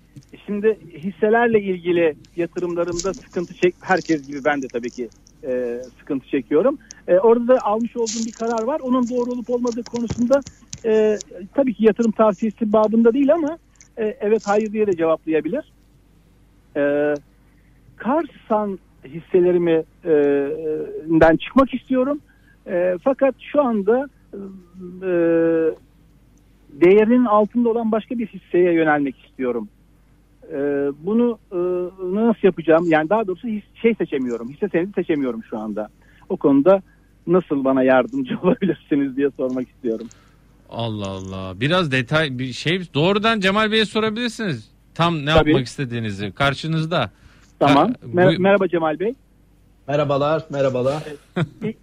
I: şimdi hisselerle ilgili yatırımlarımda sıkıntı çek herkes gibi ben de tabii ki e, sıkıntı çekiyorum. E, orada da almış olduğum bir karar var. Onun doğru olup olmadığı konusunda e, tabii ki yatırım tavsiyesi babında değil ama e, evet hayır diye de cevaplayabilir. E, Karsan hisselerimi e, çıkmak istiyorum. E, fakat şu anda e, değerinin altında olan başka bir hisseye yönelmek istiyorum. E, bunu e, nasıl yapacağım? Yani daha doğrusu his, şey seçemiyorum. Hisse senedi seçemiyorum şu anda. O konuda nasıl bana yardımcı <laughs> olabilirsiniz diye sormak istiyorum.
A: Allah Allah. Biraz detay bir şey doğrudan Cemal Bey'e sorabilirsiniz. Tam ne Tabii. yapmak istediğinizi karşınızda.
I: Tamam. Mer- merhaba Cemal Bey.
B: Merhabalar, merhabalar.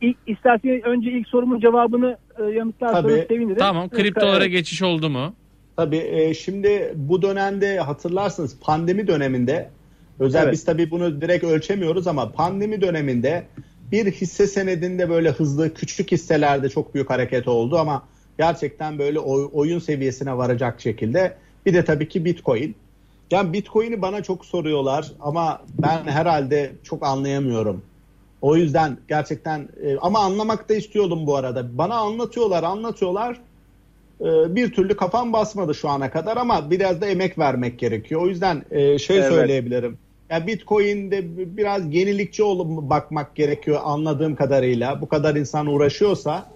I: İlk, isterseniz önce ilk sorumun cevabını e, yanıtlarsanız sevinirim.
A: Tamam, kriptolara geçiş oldu mu?
B: Tabii e, şimdi bu dönemde hatırlarsınız pandemi döneminde özel evet. biz tabii bunu direkt ölçemiyoruz ama pandemi döneminde bir hisse senedinde böyle hızlı küçük hisselerde çok büyük hareket oldu ama gerçekten böyle oy, oyun seviyesine varacak şekilde bir de tabii ki Bitcoin. Yani Bitcoin'i bana çok soruyorlar ama ben herhalde çok anlayamıyorum. O yüzden gerçekten e, ama anlamak da istiyordum bu arada. Bana anlatıyorlar, anlatıyorlar. E, bir türlü kafam basmadı şu ana kadar ama biraz da emek vermek gerekiyor. O yüzden e, şey evet. söyleyebilirim. Yani Bitcoin'de biraz yenilikçi olup bakmak gerekiyor anladığım kadarıyla. Bu kadar insan uğraşıyorsa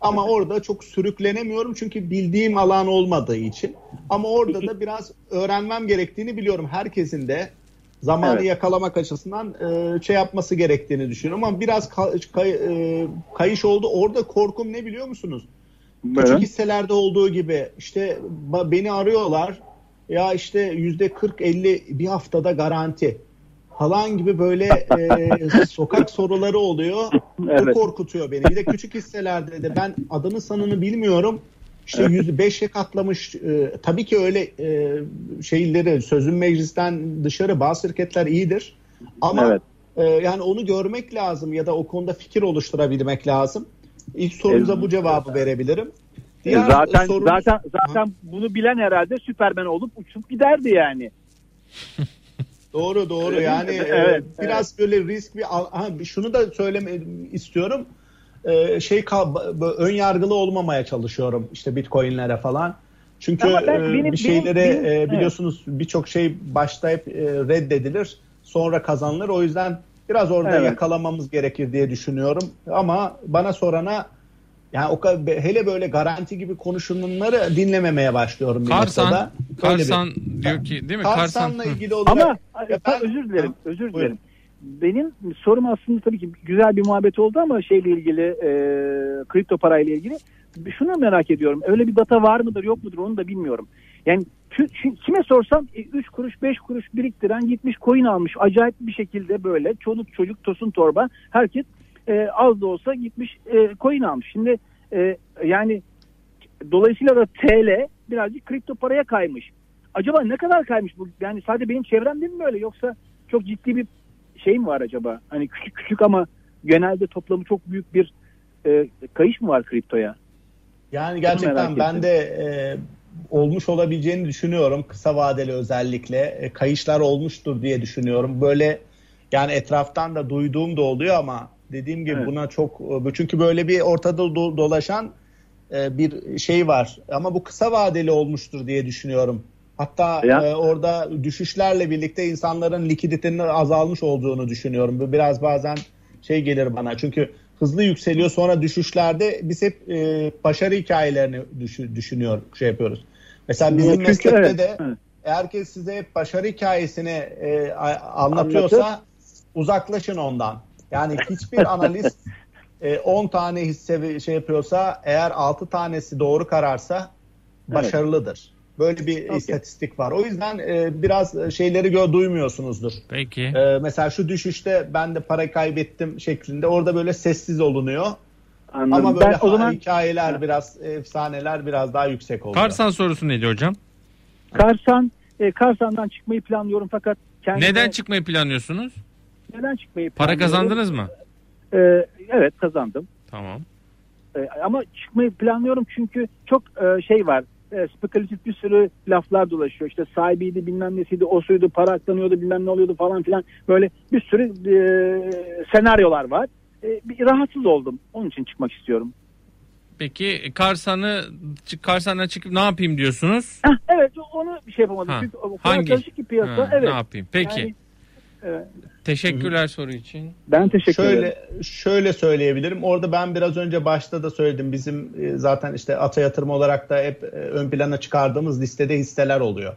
B: ama orada çok sürüklenemiyorum çünkü bildiğim alan olmadığı için. Ama orada da biraz öğrenmem gerektiğini biliyorum. Herkesin de zamanı evet. yakalamak açısından e, şey yapması gerektiğini düşünüyorum. Ama biraz kay, kay, e, kayış oldu. Orada korkum ne biliyor musunuz? Küçük hisselerde olduğu gibi işte beni arıyorlar. Ya işte yüzde 40-50 bir haftada garanti falan gibi böyle e, <laughs> sokak soruları oluyor. Evet. O korkutuyor beni. Bir de küçük hisselerde de ben adını sanını bilmiyorum. İşte yüzde beşe katlamış. E, tabii ki öyle e, şeyleri sözün meclisten dışarı bazı şirketler iyidir. Ama evet. e, yani onu görmek lazım ya da o konuda fikir oluşturabilmek lazım. İlk sorunuza bu cevabı verebilirim.
I: E, Diğer zaten sorun... zaten zaten ha. bunu bilen herhalde Süpermen olup uçup giderdi yani. <laughs>
B: Doğru doğru yani e, evet, biraz evet. böyle risk bir ha, şunu da söyleme istiyorum. Ee, şey ön yargılı olmamaya çalışıyorum işte Bitcoin'lere falan. Çünkü ben, e, benim, bir benim, benim, biliyorsunuz evet. birçok şey başta hep reddedilir, sonra kazanılır. O yüzden biraz orada evet. yakalamamız gerekir diye düşünüyorum. Ama bana sorana yani o hele böyle garanti gibi konuşulanları dinlememeye başlıyorum bir
A: Karsan, noktada. Karsan bir, diyor ki değil mi?
B: Karsan'la Karsan. ilgili olarak.
I: Ama ben, özür dilerim, özür dilerim. Buyurun. Benim sorum aslında tabii ki güzel bir muhabbet oldu ama şeyle ilgili, e, kripto parayla ilgili. Şunu merak ediyorum. Öyle bir data var mıdır, yok mudur onu da bilmiyorum. Yani kime sorsam 3 e, kuruş 5 kuruş biriktiren gitmiş coin almış. Acayip bir şekilde böyle çoluk çocuk tosun torba herkes e, az da olsa gitmiş e, coin almış. Şimdi e, yani dolayısıyla da TL birazcık kripto paraya kaymış. Acaba ne kadar kaymış bu? Yani sadece benim çevremde mi böyle yoksa çok ciddi bir şey mi var acaba? Hani küçük küçük ama genelde toplamı çok büyük bir e, kayış mı var kriptoya?
B: Yani gerçekten ben de e, olmuş olabileceğini düşünüyorum. Kısa vadeli özellikle e, kayışlar olmuştur diye düşünüyorum. Böyle yani etraftan da duyduğum da oluyor ama Dediğim gibi evet. buna çok e, çünkü böyle bir ortada dolaşan e, bir şey var. Ama bu kısa vadeli olmuştur diye düşünüyorum. Hatta e, orada düşüşlerle birlikte insanların likiditenin azalmış olduğunu düşünüyorum. Bu biraz bazen şey gelir bana. Çünkü hızlı yükseliyor sonra düşüşlerde biz hep e, başarı hikayelerini düş, düşünüyor şey yapıyoruz. Mesela bizim Çünkü meslekte evet. de herkes size hep başarı hikayesini e, anlatıyorsa Anlatır. uzaklaşın ondan. Yani hiçbir analist 10 e, tane hisse şey yapıyorsa eğer 6 tanesi doğru kararsa başarılıdır. Evet. Böyle bir okay. istatistik var. O yüzden e, biraz şeyleri gö duymuyorsunuzdur.
A: Peki.
B: E, mesela şu düşüşte ben de para kaybettim şeklinde orada böyle sessiz olunuyor. Anladım. Ama böyle ben, o zaman... hikayeler biraz efsaneler biraz daha yüksek oluyor.
A: Karsan sorusu neydi hocam?
I: Karsan e, Karsan'dan çıkmayı planlıyorum fakat
A: kendime... Neden çıkmayı planlıyorsunuz?
I: Neden çıkmayı
A: Para kazandınız mı?
I: Ee, evet kazandım.
A: Tamam.
I: Ee, ama çıkmayı planlıyorum çünkü çok e, şey var. E, spekülatif bir sürü laflar dolaşıyor. İşte sahibiydi bilmem nesiydi o suydu para aklanıyordu bilmem ne oluyordu falan filan. Böyle bir sürü e, senaryolar var. E, bir rahatsız oldum. Onun için çıkmak istiyorum.
A: Peki Karsan'ı Karsan'a çıkıp ne yapayım diyorsunuz?
I: Heh, evet onu bir şey yapamadım. Ha. Çünkü Hangi? karışık bir piyasa. Ha, evet.
A: Ne yapayım? Peki. Yani, Evet. Teşekkürler Hı-hı. soru için.
I: Ben teşekkür
B: şöyle,
I: ederim.
B: Şöyle söyleyebilirim. Orada ben biraz önce başta da söyledim. Bizim e, zaten işte ata yatırım olarak da hep e, ön plana çıkardığımız listede hisseler oluyor.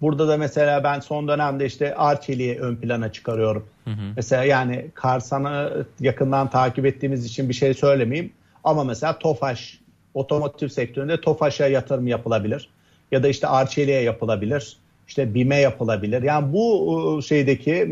B: Burada da mesela ben son dönemde işte Arçelik'i ön plana çıkarıyorum. Hı hı. Mesela yani Karsan'ı yakından takip ettiğimiz için bir şey söylemeyeyim. Ama mesela Tofaş, otomotiv sektöründe Tofaş'a yatırım yapılabilir. Ya da işte Arçelik'e yapılabilir. İşte BİM'e yapılabilir. Yani bu şeydeki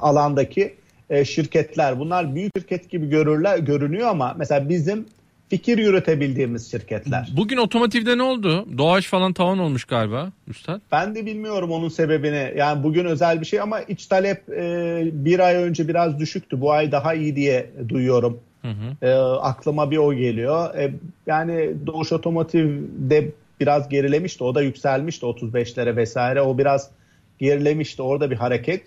B: alandaki e, şirketler bunlar büyük şirket gibi görürler görünüyor ama mesela bizim fikir yürütebildiğimiz şirketler.
A: Bugün otomotivde ne oldu? Doğaç falan tavan olmuş galiba Üstad.
B: Ben de bilmiyorum onun sebebini. Yani bugün özel bir şey ama iç talep e, bir ay önce biraz düşüktü. Bu ay daha iyi diye duyuyorum. Hı hı. E, aklıma bir o geliyor. E, yani Doğuş Otomotiv'de biraz gerilemişti. O da yükselmişti 35'lere vesaire. O biraz gerilemişti. Orada bir hareket.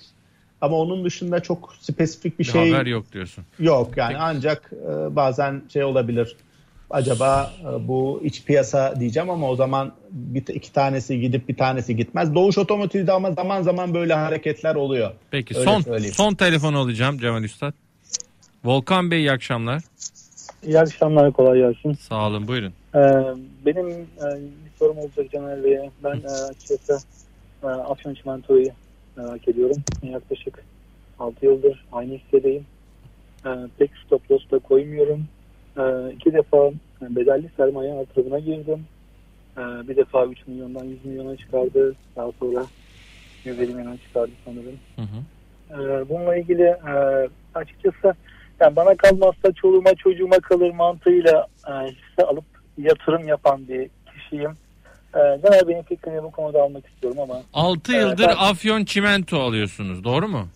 B: Ama onun dışında çok spesifik bir, bir şey
A: haber yok diyorsun.
B: Yok yani Peki. ancak e, bazen şey olabilir. Acaba e, bu iç piyasa diyeceğim ama o zaman bir iki tanesi gidip bir tanesi gitmez. Doğuş Otomotiv'de ama zaman zaman böyle hareketler oluyor.
A: Peki Öyle son söyleyeyim. son telefon alacağım Cemal Üstad. Volkan Bey iyi akşamlar.
J: İyi akşamlar kolay gelsin.
A: Sağ olun buyurun.
J: Ee, benim e, sorum olacak Cemal Bey'e. Ben e, açıkçası e, Afyon Çimento'yu merak ediyorum. Yaklaşık 6 yıldır aynı hissedeyim. E, pek stop loss da koymuyorum. E, iki defa bedelli sermaye artırımına girdim. E, bir defa 3 milyondan 100 milyona çıkardı. Daha sonra 150 milyona çıkardı sanırım. Hı hı. E, bununla ilgili e, açıkçası yani bana kalmazsa çoluğuma çocuğuma kalır mantığıyla e, hisse alıp yatırım yapan bir kişiyim. Genel benim fikrini bu konuda almak istiyorum ama.
A: 6 e, yıldır e, ben... Afyon Çimento alıyorsunuz doğru mu?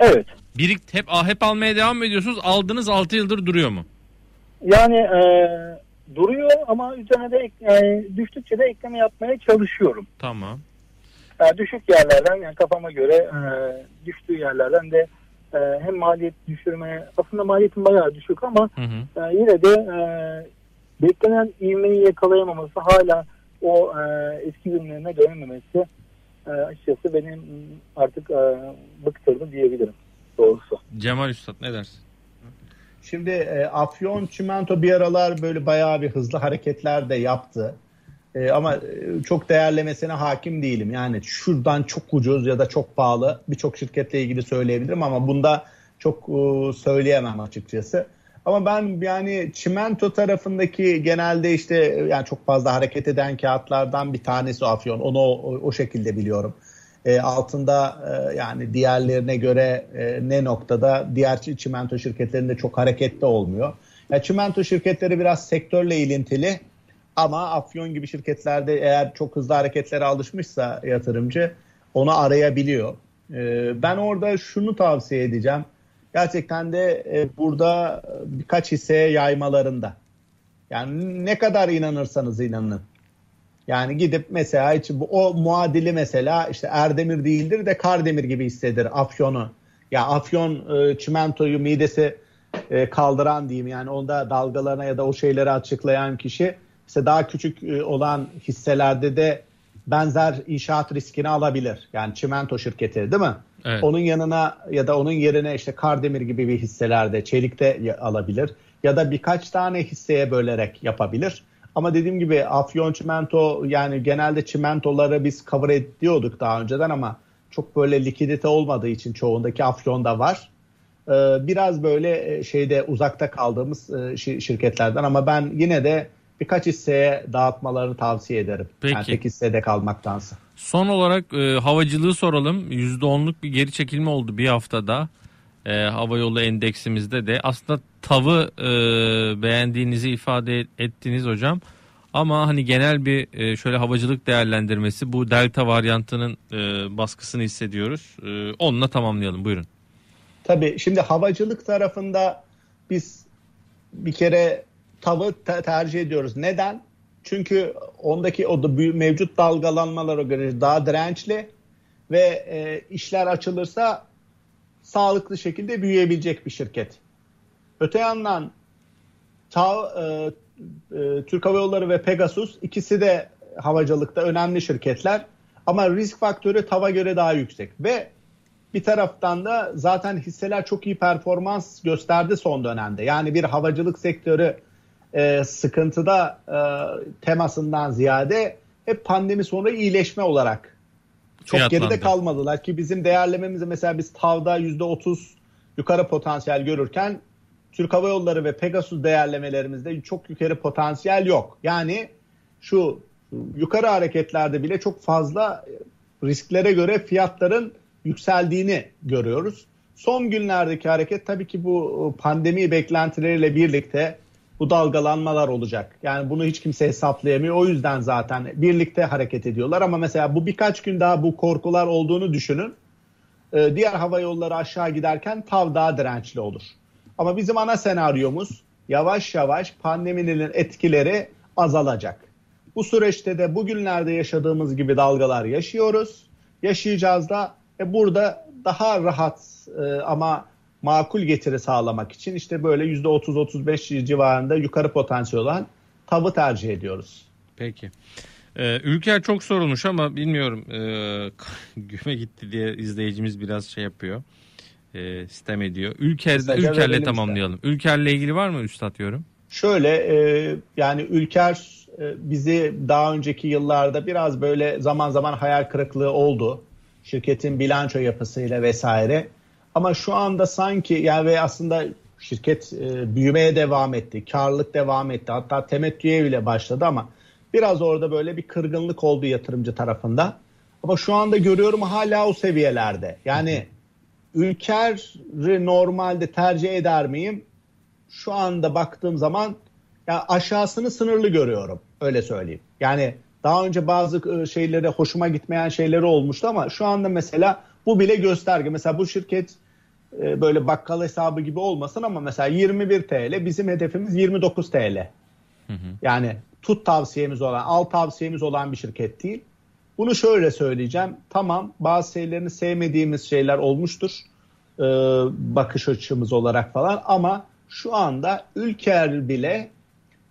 J: Evet.
A: Birik hep hep almaya devam mı ediyorsunuz? Aldınız 6 yıldır duruyor mu?
J: Yani e, duruyor ama üzerine de yani düştükçe de ekleme yapmaya çalışıyorum.
A: Tamam.
J: Yani düşük yerlerden yani kafama göre e, düştüğü yerlerden de e, hem maliyet düşürmeye aslında maliyetin bayağı düşük ama hı hı. E, yine de e, beklenen ivmeyi yakalayamaması hala o e, eski günlerine dönememesi e, açıkçası benim artık e, bıktırdı diyebilirim doğrusu.
A: Cemal Üstad ne dersin?
B: Şimdi e, Afyon Çimento bir aralar böyle bayağı bir hızlı hareketler de yaptı. E, ama e, çok değerlemesine hakim değilim. Yani şuradan çok ucuz ya da çok pahalı birçok şirketle ilgili söyleyebilirim ama bunda çok e, söyleyemem açıkçası. Ama ben yani çimento tarafındaki genelde işte yani çok fazla hareket eden kağıtlardan bir tanesi Afyon. Onu o, o şekilde biliyorum. E, altında e, yani diğerlerine göre e, ne noktada diğer çimento şirketlerinde çok hareketli olmuyor. Ya çimento şirketleri biraz sektörle ilintili ama Afyon gibi şirketlerde eğer çok hızlı hareketlere alışmışsa yatırımcı onu arayabiliyor. E, ben orada şunu tavsiye edeceğim gerçekten de e, burada birkaç hisseye yaymalarında. Yani ne kadar inanırsanız inanın. Yani gidip mesela hiç o muadili mesela işte Erdemir değildir de Kardemir gibi hissedir Afyon'u. Ya Afyon e, çimentoyu midesi e, kaldıran diyeyim yani onda dalgalarına ya da o şeyleri açıklayan kişi işte daha küçük e, olan hisselerde de benzer inşaat riskini alabilir. Yani çimento şirketi değil mi? Evet. Onun yanına ya da onun yerine işte Kardemir gibi bir hisselerde çelikte alabilir ya da birkaç tane hisseye bölerek yapabilir. Ama dediğim gibi Afyon çimento yani genelde çimentoları biz cover ediyorduk daha önceden ama çok böyle likidite olmadığı için çoğundaki Afyon'da var. Ee, biraz böyle e, şeyde uzakta kaldığımız e, şirketlerden ama ben yine de birkaç hisseye dağıtmalarını tavsiye ederim. Peki. Yani tek hissede kalmaktansa.
A: Son olarak e, havacılığı soralım. %10'luk bir geri çekilme oldu bir haftada. E, hava yolu endeksimizde de. Aslında tavı e, beğendiğinizi ifade ettiniz hocam. Ama hani genel bir e, şöyle havacılık değerlendirmesi bu delta varyantının e, baskısını hissediyoruz. E, onunla tamamlayalım buyurun.
B: Tabii şimdi havacılık tarafında biz bir kere tavı te- tercih ediyoruz. Neden? Çünkü ondaki o da mevcut dalgalanmalara göre daha dirençli ve e, işler açılırsa sağlıklı şekilde büyüyebilecek bir şirket. Öte yandan ta, e, e, Türk Hava Yolları ve Pegasus ikisi de havacılıkta önemli şirketler ama risk faktörü TAV'a göre daha yüksek ve bir taraftan da zaten hisseler çok iyi performans gösterdi son dönemde. Yani bir havacılık sektörü e, sıkıntıda e, temasından ziyade hep pandemi sonra iyileşme olarak çok Fiyatlandı. geride kalmadılar ki bizim değerlememizi mesela biz TAV'da %30 yukarı potansiyel görürken Türk Hava Yolları ve Pegasus değerlemelerimizde çok yukarı potansiyel yok. Yani şu yukarı hareketlerde bile çok fazla risklere göre fiyatların yükseldiğini görüyoruz. Son günlerdeki hareket tabii ki bu pandemi beklentileriyle birlikte bu dalgalanmalar olacak. Yani bunu hiç kimse hesaplayamıyor. O yüzden zaten birlikte hareket ediyorlar. Ama mesela bu birkaç gün daha bu korkular olduğunu düşünün. Ee, diğer hava yolları aşağı giderken tav daha dirençli olur. Ama bizim ana senaryomuz yavaş yavaş pandeminin etkileri azalacak. Bu süreçte de bugünlerde yaşadığımız gibi dalgalar yaşıyoruz. Yaşayacağız da e, burada daha rahat e, ama makul getiri sağlamak için işte böyle %30-35 civarında yukarı potansiyel olan tavı tercih ediyoruz.
A: Peki. Ee, Ülker çok sorulmuş ama bilmiyorum e, <laughs> güme gitti diye izleyicimiz biraz şey yapıyor. E, sistem ediyor. Ülker, Ülker'le tamamlayalım. Işte. Ülker'le ilgili var mı Üstad yorum?
B: Şöyle e, yani Ülker e, bizi daha önceki yıllarda biraz böyle zaman zaman hayal kırıklığı oldu. Şirketin bilanço yapısıyla vesaire. Ama şu anda sanki yani ve aslında şirket e, büyümeye devam etti. Karlılık devam etti. Hatta temettüye bile başladı ama biraz orada böyle bir kırgınlık oldu yatırımcı tarafında. Ama şu anda görüyorum hala o seviyelerde. Yani Ülker'i normalde tercih eder miyim? Şu anda baktığım zaman ya aşağısını sınırlı görüyorum. Öyle söyleyeyim. Yani daha önce bazı e, şeylere hoşuma gitmeyen şeyleri olmuştu ama şu anda mesela bu bile gösterge. Mesela bu şirket e, böyle bakkal hesabı gibi olmasın ama mesela 21 TL bizim hedefimiz 29 TL. Hı hı. Yani tut tavsiyemiz olan, al tavsiyemiz olan bir şirket değil. Bunu şöyle söyleyeceğim. Tamam bazı şeylerini sevmediğimiz şeyler olmuştur. E, bakış açımız olarak falan ama şu anda Ülker bile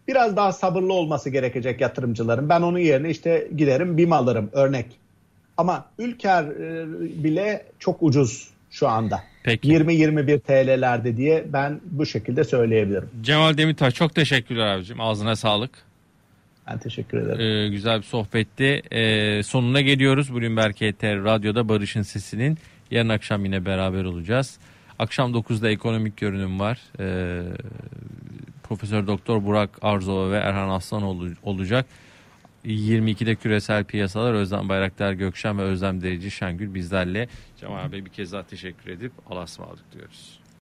B: biraz daha sabırlı olması gerekecek yatırımcıların. Ben onun yerine işte giderim BİM alırım örnek. Ama Ülker e, bile çok ucuz şu anda. Peki. 20-21 TL'lerde diye ben bu şekilde söyleyebilirim.
A: Cemal Demirtaş çok teşekkürler abicim. Ağzına sağlık.
B: Ben teşekkür ederim.
A: Ee, güzel bir sohbetti. Ee, sonuna geliyoruz. Bloomberg ETR Radyo'da Barış'ın Sesi'nin. Yarın akşam yine beraber olacağız. Akşam 9'da ekonomik görünüm var. Ee, Profesör Doktor Burak Arzova ve Erhan Aslan olacak. 22'de küresel piyasalar Özlem Bayraktar Gökşen ve Özlem Derici Şengül bizlerle. Cemal Bey bir kez daha teşekkür edip Allah'a ısmarladık diyoruz.